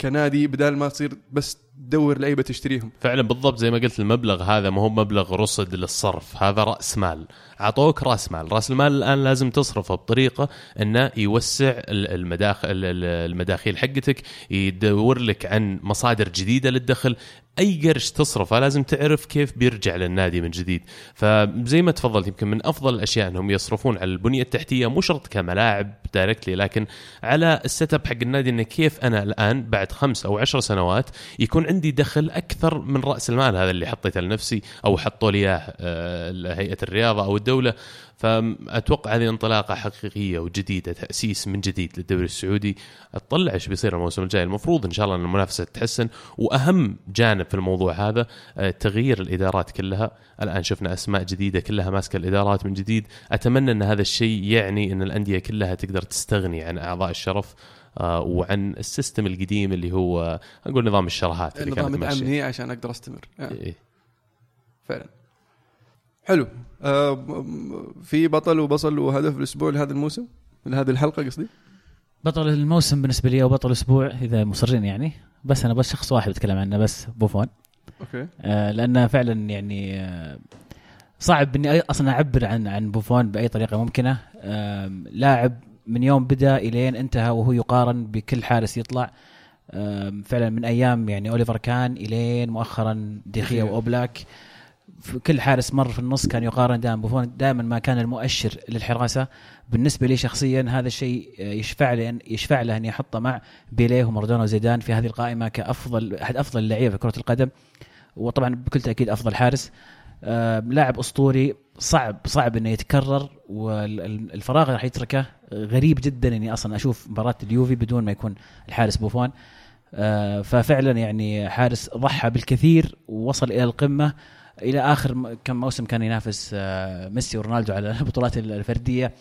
كنادي بدال ما تصير بس تدور لعيبه تشتريهم. فعلا بالضبط زي ما قلت المبلغ هذا ما هو مبلغ رصد للصرف هذا رأس مال. أعطوك رأس مال. رأس المال الآن لازم تصرفه بطريقة إنه يوسع ال- المداخل ال- المداخيل حقتك يدور لك عن مصادر جديدة للدخل. أي قرش تصرفه لازم تعرف كيف بيرجع للنادي من جديد. فزي ما تفضلت يمكن من أفضل الأشياء إنهم يصرفون على البنية التحتية مو شرط كملاعب directly لكن على ال setup حق النادي إنه كيف أنا الآن بعد خمس أو عشر سنوات يكون عندي دخل أكثر من رأس المال هذا اللي حطيته لنفسي أو حطوا لي إياه آه، هيئه الرياضة أو الدولة. فأتوقع هذه انطلاقة حقيقية وجديدة تأسيس من جديد للدوري السعودي. أطلع إيش بيصير الموسم الجاي. المفروض إن شاء الله إن المنافسة تتحسن. وأهم جانب في الموضوع هذا آه، تغيير الإدارات كلها. الآن شفنا أسماء جديدة كلها ماسكة الإدارات من جديد. أتمنى إن هذا الشيء يعني إن الأندية كلها تقدر تستغني عن أعضاء الشرف. وعن السيستم القديم اللي هو آه، نقول نظام الشراهات اللي ماشيه يدعمني عشان أقدر أستمر. آه. إيه. فعلا. حلو. آه في بطل وبصل وهدف الأسبوع لهذا الموسم؟ لهذه الحلقة قصدي؟ بطل الموسم بالنسبة لي أو بطل الأسبوع إذا مصرين يعني. بس أنا بس شخص واحد بتكلم عنه بس بوفون okay. آه لأنه فعلا يعني آه صعب إني أصلا أعبر عن عن بوفون بأي طريقة ممكنة. آه لاعب من يوم بدأ إلين انتهى وهو يقارن بكل حارس يطلع. فعلا من أيام يعني أوليفر كان إلين مؤخرا ديخيا. وأوبلاك. في كل حارس مر في النص كان يقارن دائما بوفون دائما ما كان المؤشر للحراسة. بالنسبة لي شخصيا هذا الشيء يشفع لي يشفع له اني احطه مع بيليه ومارادونا وزيدان في هذه القائمة كافضل أحد أفضل اللعيبة في كرة القدم. وطبعا بكل تأكيد أفضل حارس. لاعب أسطوري صعب صعب إنه يتكرر والفراغ راح يتركه غريب جدا إني أصلا أشوف مباراة اليوفي بدون ما يكون الحارس بوفون. آه، ففعلا يعني حارس ضحى بالكثير ووصل إلى القمة. إلى آخر كم موسم كان ينافس آه، ميسي ورونالدو على البطولات الفردية.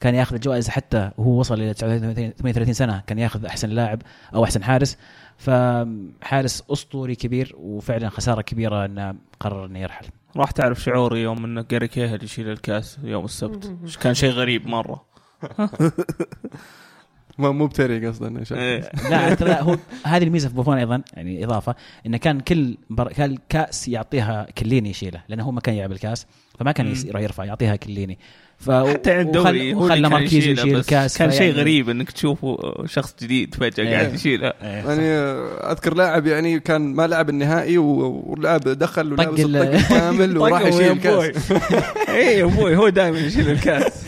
كان ياخذ الجوائز حتى وهو وصل إلى 38 سنة كان ياخذ أحسن لاعب أو أحسن حارس. فحارس أسطوري كبير وفعلا خسارة كبيرة إنه قرر إنه يرحل. راح تعرف شعوري يوم إن جاري كيهل يشيل الكاس يوم السبت. كان شيء غريب مرة. ما مو بتري قصدا إيه. لا لا هو هذه الميزة في بوفون أيضا يعني إضافة انه كان كل بر... كان كاس يعطيها كليني يشيله لأنه هو ما كان يلعب الكاس فما كان يس- يرفع يعطيها كليني. ف حتى عند الدوري هو اللي وخلى كان ماركيز يشيل الكاس كان شيء غريب إنك تشوفه شخص جديد فجأة إيه. قاعد يشيلها. إيه. يعني أذكر لاعب يعني كان ما لعب النهائي و- واللاعب دخل طق ولابس ال- الطق كامل وراح طقه يشيل الكاس. اي أبوي هو دائما يشيل الكاس.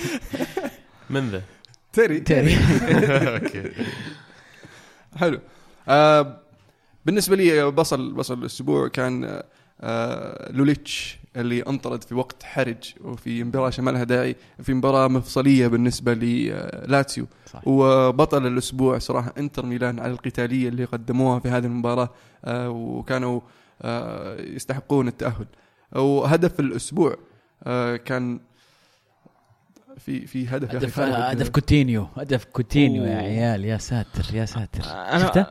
من ذا؟ تري تيري. أوكي. حلو. آه بالنسبة لي بصل بصل الأسبوع كان آه لوليتش. اللي انطرد في وقت حرج وفي مباراة شمالها داعي في مباراة مفصلية بالنسبة للاتسيو صح. وبطل الأسبوع صراحة إنتر ميلان على القتالية اللي قدموها في هذه المباراة آه وكانوا آه يستحقون التأهل وهدف الأسبوع آه كان في في هدف هدف. هدف كوتينيو هدف كوتينيو يا. عيال يا ساتر يا ساتر شفته؟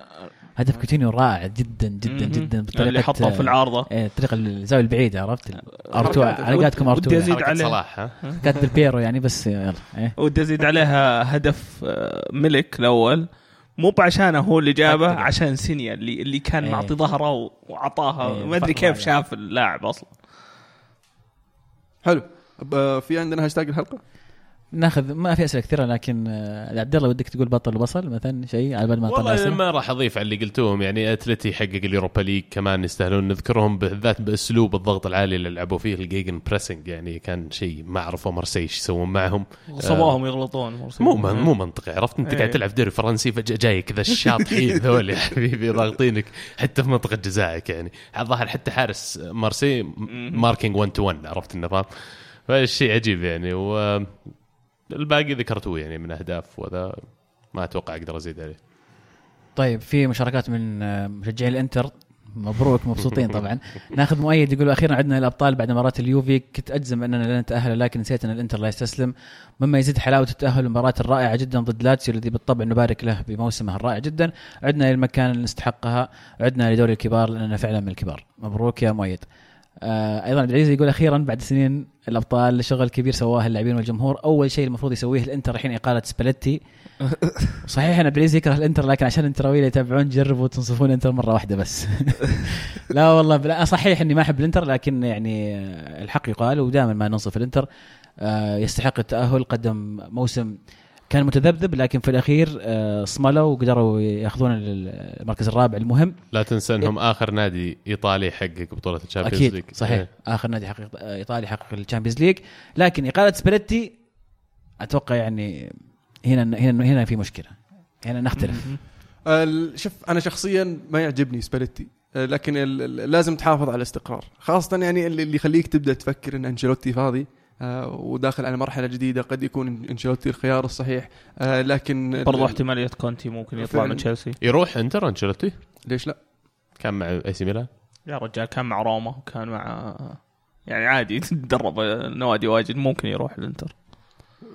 هدف كوتينيو رائع جدا جدا. جدا بطريقه اللي حطه في العارضة إيه الطريقة الزاوية البعيدة عرفت ارتو ودي- على قولتكم ارتو ودي أزيد حركة عليه. صلاح البيرو يعني بس يلا إيه ودي أزيد عليها هدف آه، ملك الأول مو بعشانه هو اللي جابه. عشان سينيا اللي اللي كان إيه. معطي ظهره وعطاها إيه، ما أدري كيف. شاف اللاعب أصلا حلو آه، في عندنا هاشتاج الحلقة ناخذ ما في أسئلة كثيرة لكن آه، عبد الله ودك تقول بطل وبصل مثلا شيء على بال ما والله أسئلة؟ ما راح أضيف على اللي قلتوهم. يعني أتلتي حقق ال Europa League كمان يستاهلون نذكرهم بالذات بأسلوب الضغط العالي اللي لعبوا فيه ال gegenpressing. يعني كان شيء ما عرفوا مارسي إيش يسوون معهم. صباهم يغلطون. مو من مو منطقي عرفت؟ أنت إيه. قاعد تلعب دوري فرنسي فجأة جاي كذا الشاطحين ذول يا حبيبي ضاغطينك حتى في منطقة جزائك يعني. الظاهر حتى حارس مارسي marking 1 to 1 عرفت النظام؟ فالشيء عجيب يعني. و الباقي ذكرتوه يعني من أهداف وذا ما أتوقع أقدر أزيد عليه. طيب في مشاركات من آه، مشجعي الإنتر. مبروك مبسوطين طبعا. ناخذ مؤيد يقول أخيرا عدنا الابطال بعد مباراة اليوفي. كنت أجزم أننا لن نتأهل لكن نسيت أن الإنتر لا يستسلم. مما يزيد حلاوة التاهل المباراة الرائعة جدا ضد لاتسيو الذي بالطبع نبارك له بموسمه الرائع جدا. عدنا للمكان اللي نستحقها. عدنا لدوري الكبار لأننا فعلا من الكبار. مبروك يا مؤيد. آه أيضا عبد العزيز يقول أخيرا بعد سنين الأبطال شغل كبير سواه اللاعبين والجمهور. أول شيء المفروض يسويه الإنتر الحين إقالة سباليتي. صحيح أن عبد العزيز يكره الإنتر لكن عشان الانتراويه يتابعون جربوا تنصفون الانتر مرة واحدة بس. لا والله بلا صحيح إني ما أحب الإنتر لكن يعني الحق يقال ودائما ما ننصف الإنتر. آه، يستحق التأهل قدم موسم كان متذبذب لكن في الأخير آه، صملوا وقدروا يأخذون المركز الرابع المهم. لا تنسى انهم آخر نادي إيطالي يحقق بطولة ال Champions أكيد League. صحيح. إيه. آخر نادي حقق إيطالي حقق ال Champions League. لكن إقالة سباليتي أتوقع يعني هنا هنا هنا في مشكلة. هنا نختلف. ال- شوف أنا شخصيا ما يعجبني سباليتي آه، لكن لازم تحافظ على الاستقرار. خاصة يعني اللي اللي يخليك تبدأ تفكر إن أنشيلوتي فاضي. آه، وداخل على مرحلة جديدة قد يكون أنشيلوتي الخيار الصحيح. آه، لكن برضو ال- احتمالية كونتي ممكن يطلع. من تشيلسي. يروح انتر أنشيلوتي؟ ليش لا؟ كان مع أي سي ميلان؟ يا رجال كان مع روما وكان مع يعني عادي تدرب نوادي واجد ممكن يروح الانتر.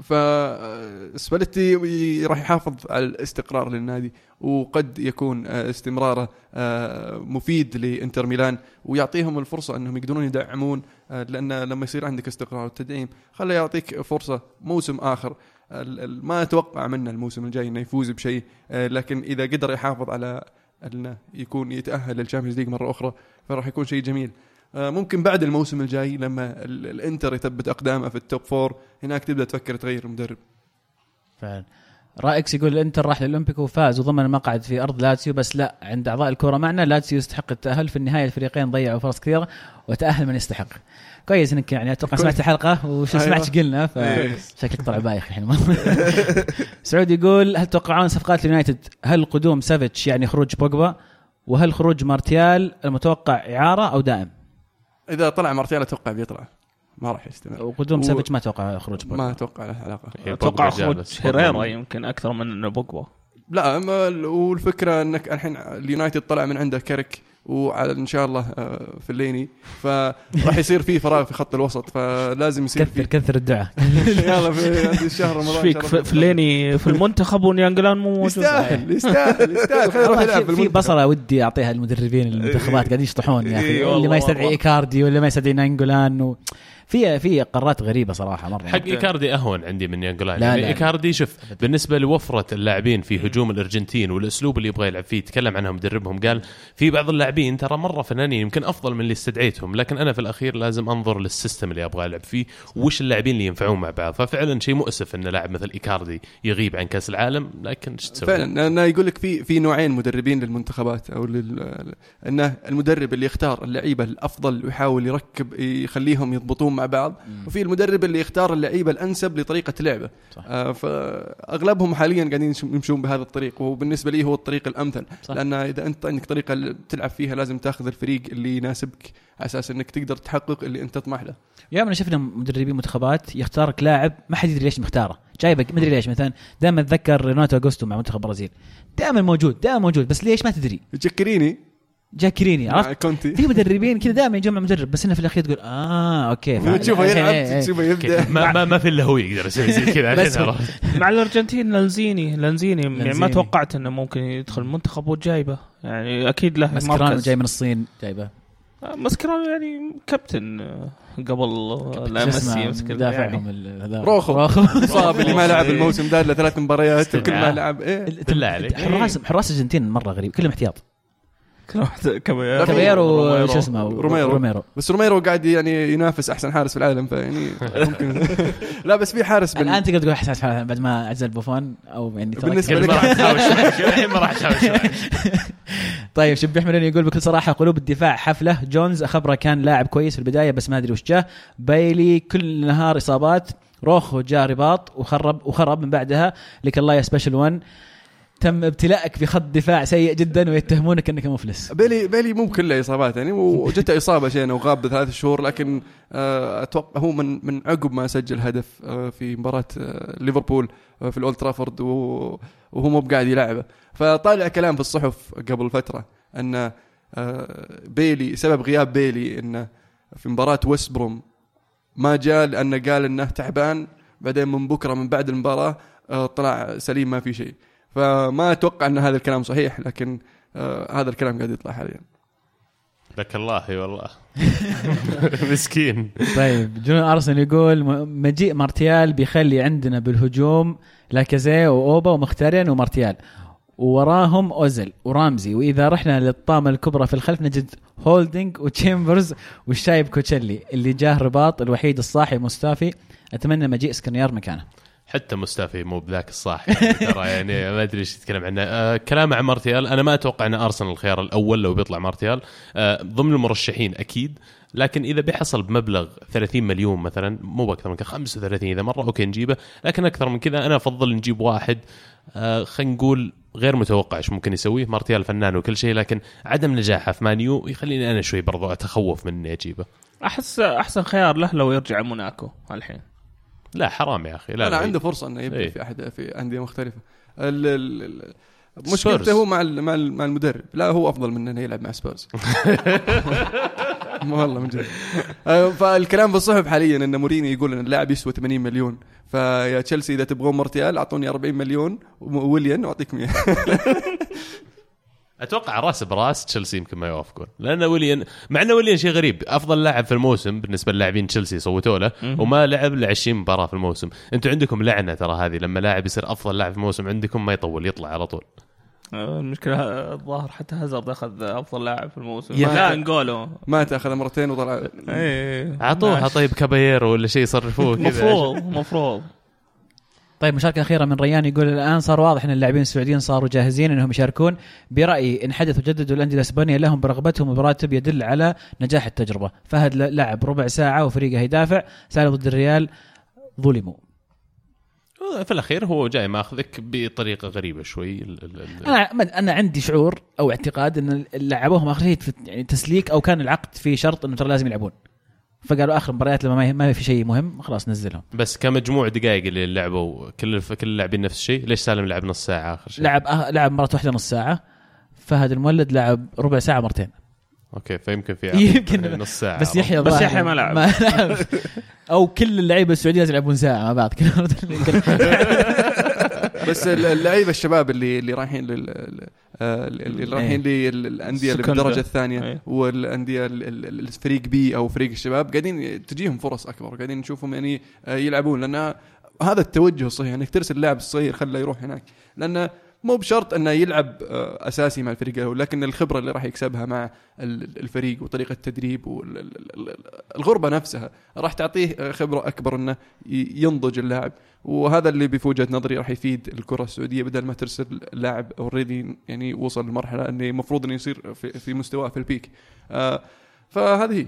فسباليتي راح يحافظ على الاستقرار للنادي وقد يكون آه، استمراره آه، مفيد لإنتر ميلان ويعطيهم الفرصة أنهم يقدرون يدعمون آه، لأن لما يصير عندك استقرار وتدعيم خليه يعطيك فرصة موسم آخر. ما أتوقع منه الموسم الجاي إنه يفوز بشيء لكن إذا قدر يحافظ على أنه يكون يتأهل لل Champions League مرة أخرى فراح يكون شيء جميل. ممكن بعد الموسم الجاي لما ال- الإنتر يثبت أقدامه في ال top four هناك تبدأ تفكر تغير المدرب. فعلا. رائكس يقول الإنتر راح للاولمبيكو وفاز وضمن المقعد في أرض لاتسيو بس لا عند أعضاء الكورة معنا لاتسيو يستحق التأهل. في النهاية الفريقين ضيعوا فرص كثيرة وتأهل من يستحق. كويس إنك يعني أتوقع سمعت الحلقة وش أيوة. سمعت إيش قلنا فشكلك طلع بايخ الحين. سعود يقول هل تتوقعون صفقات اليونايتد؟ هل قدوم سافيتش يعني خروج بوجبا؟ وهل خروج مارتيال المتوقع إعارة أو دائم؟ إذا طلع مارتيال أتوقع بيطلع. ما راح يستمر. وقدوم و- سافيتش ما أتوقع خروج بوجبا. ما أتوقع له علاقة. أتوقع خروج بس هيريرا. يمكن أكثر من بوجبا. لا والفكرة إنك الحين اليونايتد طلع من عنده كاريك وعلى إن شاء الله آه، فيلايني. فراح يصير في فراغ في خط الوسط فلازم يصير كثر كثر الدعاء. يلا في الشهر رمضان فيك؟ شاء في المنتخب وناينجولان مو موجود. يستاهل يستاهل يستاهل. يروح يلعب في. بصلة ودي أعطيها المدربين المنتخبات قاعدين يشطحون يا إيه أخي. والله اللي ما يستدعي. إيكاردي واللي ما يستدعي ناينجولان. في في قرارات غريبة صراحة مرة حق إيكاردي أهون عندي من ناينجولان لا، يعني لا. إيكاردي شوف بالنسبة لوفرة اللاعبين في هجوم الأرجنتين والأسلوب اللي يبغى يلعب فيه تكلم عنها مدربهم قال في بعض اللاعبين ترى مرة فنانين يمكن أفضل من اللي استدعيتهم لكن أنا في الأخير لازم أنظر لل system اللي أبغى ألعب فيه وش اللاعبين اللي ينفعون مع بعض ففعلا شيء مؤسف إن لاعب مثل إيكاردي يغيب عن كأس العالم لكن إيش تسوي؟ فعلا أنا يقول لك في في نوعين مدربين للمنتخبات أو لل إنه المدرب اللي يختار اللعيبة الأفضل ويحاول يركب يخليهم يضبطون مع بعض وفي المدرب اللي يختار اللعيبة الأنسب لطريقة لعبه. صح. آه فأغلبهم حاليا قاعدين يمشون- بهذا الطريق وبالنسبه لي هو الطريق الأمثل. صح. لأن إذا أنت عندك طريقة تلعب فيها لازم تأخذ الفريق اللي يناسبك على أساس إنك تقدر تحقق اللي أنت تطمح له. يوم شفنا مدربين منتخبات يختارك لاعب ما حد يدري ليش مختاره. جايبك ما أدري ليش مثلا دائما أتذكر ريناتو اغوستو مع منتخب البرازيل. دائما موجود دائما موجود بس ليش ما تدري؟ جاكيريني جاكيريني مع عرفت كونتي في مدربين كذا دائما يجمع مدرب بس إنه في الأخير تقول آه أوكي. تشوفه الحين إيه، يلعب إيه. تشوفه يبدأ ما ما, ما في إلا هو يقدر يسوي زي كذا. مع الأرجنتين لانزيني لانزيني يعني ما. توقعت إنه ممكن يدخل المنتخب وجايبه يعني أكيد له مسكران جاي من الصين جايبه مسكران يعني كابتن آه، قبل لا ميسي يمسك يعني. مدافعهم ال- هذا روخو. صاب اللي ما لعب الموسم ده إلا ثلاث مباريات وكل ما. لعب إيه بالله عليك. حراس حراس الأرجنتين مرة غريب كلهم احتياط كابيرو. شو اسمه؟ روميرو. روميرو. بس روميرو قاعد يعني ينافس أحسن حارس في العالم فيعني ممكن. لا بس في حارس بال... الان تقدر تقول حساس بعد ما اعزل بوفون أو يعني يعني لك- الحين ما راح تحاول طيب شبي احمد يقول بكل صراحة قلوب الدفاع حفلة. جونز أخبره كان لاعب كويس في البداية بس ما أدري وش جاه. بايلي كل نهار إصابات. روخو جاء رباط وخرب وخرب من بعدها. لك الله يا سبيشل 1 تم ابتلاءك بخط دفاع سيء جدا ويتهمونك أنك مفلس. بيلي بيلي مو كله اصابات يعني وجته إصابة شينه وغاب بثلاث شهور لكن آه، أتوقع هو من من عقب ما سجل هدف آه، في مباراة آه، ليفربول في الأولد ترافورد وهو مو بقاعد يلعبه. فطالع كلام في الصحف قبل فترة أن بيلي سبب غياب بيلي إنه في مباراة ويست بروم ما جاء لأنه قال إنه تعبان بعدين من بكرة من بعد المباراة طلع سليم ما في شيء. فما أتوقع أن هذا الكلام صحيح لكن آه هذا الكلام قاعد يطلع حاليا. لك الله اي والله. مسكين. طيب جون ارسنال يقول مجيء مارتيال بيخلي عندنا بالهجوم لاكازيت وأوبا ومخيتاريان ومارتيال. ووراهم اوزل ورامزي. وإذا رحنا للطامة الكبرى في الخلف نجد هولدنج وتشامبرز والشايب كوسيلني اللي جاه رباط الوحيد الصاحي مستافي. أتمنى مجيء سكرينيار مكانه. حتى مستافي مو بذاك الصاحي يعني ترى يعني ما أدري إيش يتكلم عنه. آه كلامه عن مارتيال أنا ما أتوقع إن أرسنال الخيار الأول لو بيطلع مارتيال آه ضمن المرشحين أكيد لكن إذا بيحصل بمبلغ 30 مليون مثلا مو بأكثر من كذا 35 إذا مرة أوكي نجيبه لكن أكثر من كذا أنا أفضل نجيب واحد آه خلينا نقول غير متوقع إيش ممكن يسويه مارتيال فنان وكل شيء لكن عدم نجاحه في مانيو يخليني أنا شوي برضو أتخوف من إني أجيبه. احس أحسن خيار له لو يرجع موناكو الحين. لا حرام يا أخي لا لا, لا عنده فرصة إنه يبدأ إيه. في احد في أندية مختلفة. ال- ال-. مشكلته هو مع ال- مع ال- مع المدرب. لا هو أفضل من إنه يلعب مع سبيرز. والله من جد. آه، فالكلام في الصحف حاليا إن مورينيو يقول إن اللاعب يسوى 80 مليون. فيا تشيلسي إذا تبغون مارتيال أعطوني 40 مليون وويليان واعطيك 100 أتوقع راس براس تشيلسي يمكن ما يوافقون. لأن ويليان مع أن ويليان شيء غريب. أفضل لاعب في الموسم بالنسبة للاعبين تشيلسي صوتوا له وما لعب إلا 20 مباراة في الموسم. أنتم عندكم لعنة ترى هذه. لما لاعب يصير أفضل لاعب في الموسم عندكم ما يطول يطلع على طول. آه، المشكلة الظاهر حتى هازارد اخذ أفضل لاعب في الموسم. لا. انجولو مات اخذ مرتين وطلع إيه. اعطوها طيب كابايرو ولا شيء يصرفوه كذا. مفروض مفروض. طيب مشاركة أخيرة من ريان يقول الآن صار واضح أن اللاعبين السعوديين صاروا جاهزين أنهم يشاركون برأيي إن حدث وجددوا الأندية الإسبانية لهم برغبتهم براتب يدل على نجاح التجربة. فهد لعب ربع ساعة وفريقه يدافع سالوا ضد الريال ظلموا. في الأخير هو جاي ماخذك بطريقة غريبة شوي. ال- ال- ال- أنا أنا عندي شعور أو اعتقاد إن لعبوهم آخر شيء يعني تسليك أو كان العقد في شرط إنه ترى لازم يلعبون. فقالوا آخر مباريات لما ما- في شيء مهم خلاص نزلهم. بس كمجموع دقائق اللي لعبوا كل كل اللاعبين نفس الشيء ليش سالم لعب نص ساعة آخر شيء؟ لعب أه لعب مرة واحدة نص ساعة. فهد المولد لعب ربع ساعة مرتين. أوكي فيمكن في يمكن. نص ساعة. بس يحيى بس يحيى ما لعب. ما لعب. أو كل اللعيبة السعودية لازم يلعبون ساعة مع بعض بس ال- اللعيبة الشباب اللي اللي رايحين لل اللي رايحين للانديه اللي. بالدرجه الثانية أي. والأندية ال- ال- الفريق بي أو فريق الشباب قاعدين تجيهم فرص أكبر قاعدين نشوفهم يعني آه، يلعبون لأن هذا التوجه الصحيح إنك ترسل اللاعب الصغير خله يروح هناك لأنه مو بشرط أنه يلعب آه، أساسي مع الفريق الأول لكن الخبرة اللي راح يكسبها مع ال- الفريق وطريقة التدريب والغربه نفسها راح تعطيه آه، خبرة أكبر أنه ينضج اللاعب. وهذا اللي وجهه نظري راح يفيد الكرة السعودية بدل ما ترسل لاعب already يعني وصل لمرحلة أنه المفروض إنه يصير في, مستواه في ال peak آه فهذه هي.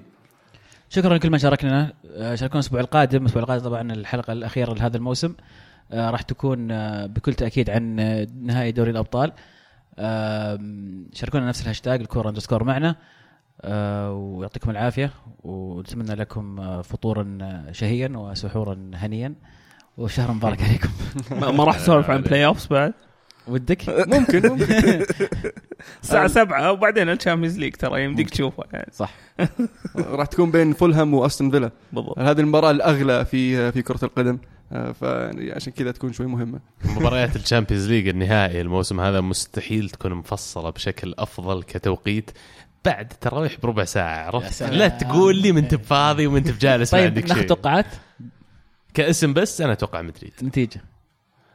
شكرا لكل من شاركنا شاركونا الأسبوع القادم الأسبوع القادم طبعا الحلقة الأخيرة لهذا الموسم. راح تكون آه، بكل تأكيد عن آه، نهائي دوري الأبطال. شاركونا نفس الهاشتاج الكورة underscore معنا. آه، ويعطيكم العافية ونتمنى لكم آه، فطورا آه، شهيا وسحورا هنيا. وشهر مبارك عليكم. ما راح تسولف عن play offs بعد؟ ودك؟ ممكن ممكن. الساعة 7 وبعدين ال Champions League ترى يمديك تشوفها يعني. صح. راح تكون بين فولهام وأستون فيلا. بالضبط. هذه المباراة الأغلى في في كرة القدم. آه، فعشان كذا تكون شوي مهمة. مباريات ال Champions League النهائي الموسم هذا مستحيل تكون مفصلة بشكل أفضل كتوقيت بعد التراويح بربع ساعة. عرفت. لا تقول لي ما انت بفاضي وما انت بجالس ما طيب عندك ناخذ شيء. توقعات؟ كاسم بس أنا أتوقع مدريد. نتيجة.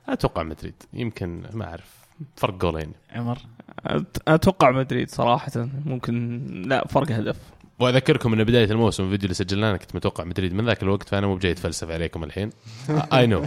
أتوقع مدريد. يمكن ما أعرف. فرق جولين. عمر. أتوقع مدريد صراحة. ممكن لا فرق هدف. وأذكركم إن بداية الموسم الفيديو اللي سجلناه أنا كنت متوقع مدريد من ذاك الوقت فأنا مو بجاي اتفلسف عليكم الحين. أي. نو.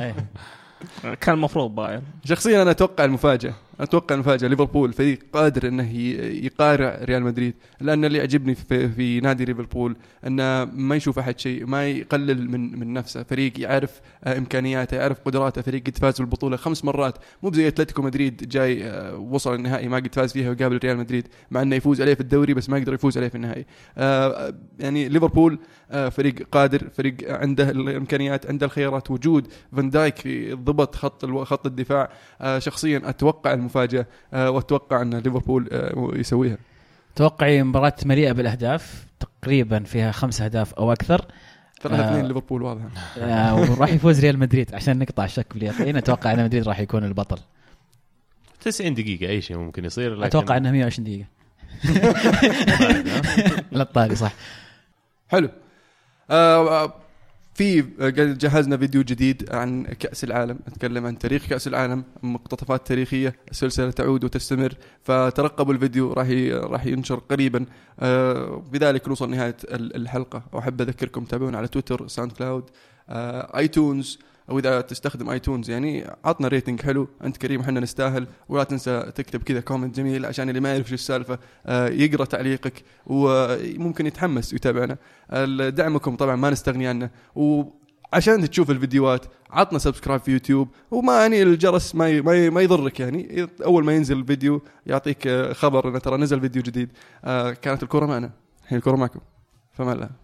كان المفروض بايرن. شخصيا أنا أتوقع المفاجأة. أتوقع المفاجاه ليفربول فريق قادر أنه يقارع ريال مدريد لأن اللي يعجبني في, في نادي ليفربول أنه ما يشوف أحد شيء ما يقلل من من نفسه. فريق يعرف آه، إمكانياته يعرف قدراته. فريق قد فاز بالبطولة خمس مرات. مو بزي أتلتيكو مدريد جاي آه، وصل النهائي ما قد فاز فيها وقابل ريال مدريد مع أنه يفوز عليه في الدوري بس ما يقدر يفوز عليه في النهائي. آه، يعني ليفربول فريق قادر فريق عنده الإمكانيات عنده الخيارات. وجود فان دايك ضبط خط خط الدفاع شخصيا أتوقع المفاجأة آه، وأتوقع أن ليفربول آه، يسويها. توقعي مباراة مليئة بالأهداف تقريبا فيها خمس أهداف أو أكثر. ثلاثة آه. اثنين ليفربول واضحه آه، وراح يفوز ريال مدريد عشان نقطع الشك باليقين. أتوقع أن مدريد راح يكون البطل. 90 دقيقة أي شيء ممكن يصير لكن أتوقع أنها 120 دقيقة. لا الطاري صح. حلو. آه، آه، في آه، جهزنا فيديو جديد عن كأس العالم. نتكلم عن تاريخ كأس العالم مقتطفات تاريخية السلسلة تعود وتستمر. فترقبوا الفيديو راح راح ينشر قريبا. آه، بذلك نوصل نهاية ال- الحلقة. وأحب أذكركم تابعونا على تويتر SoundCloud آه، iTunes. أو إذا تستخدم iTunes يعني عطنا rating حلو أنت كريم إحنا نستاهل ولا تنسى تكتب كذا comment جميل عشان اللي ما يعرف شو السالفة آه، يقرأ تعليقك وممكن يتحمس ويتابعنا. دعمكم طبعا ما نستغني عنه. وعشان تشوف الفيديوهات عطنا subscribe في يوتيوب. وما يعني الجرس ما ما, ما يضرك يعني. أول ما ينزل الفيديو يعطيك آه، خبر انه ترى نزل فيديو جديد. آه، كانت الكره معنا. الحين الكره معكم. فما الله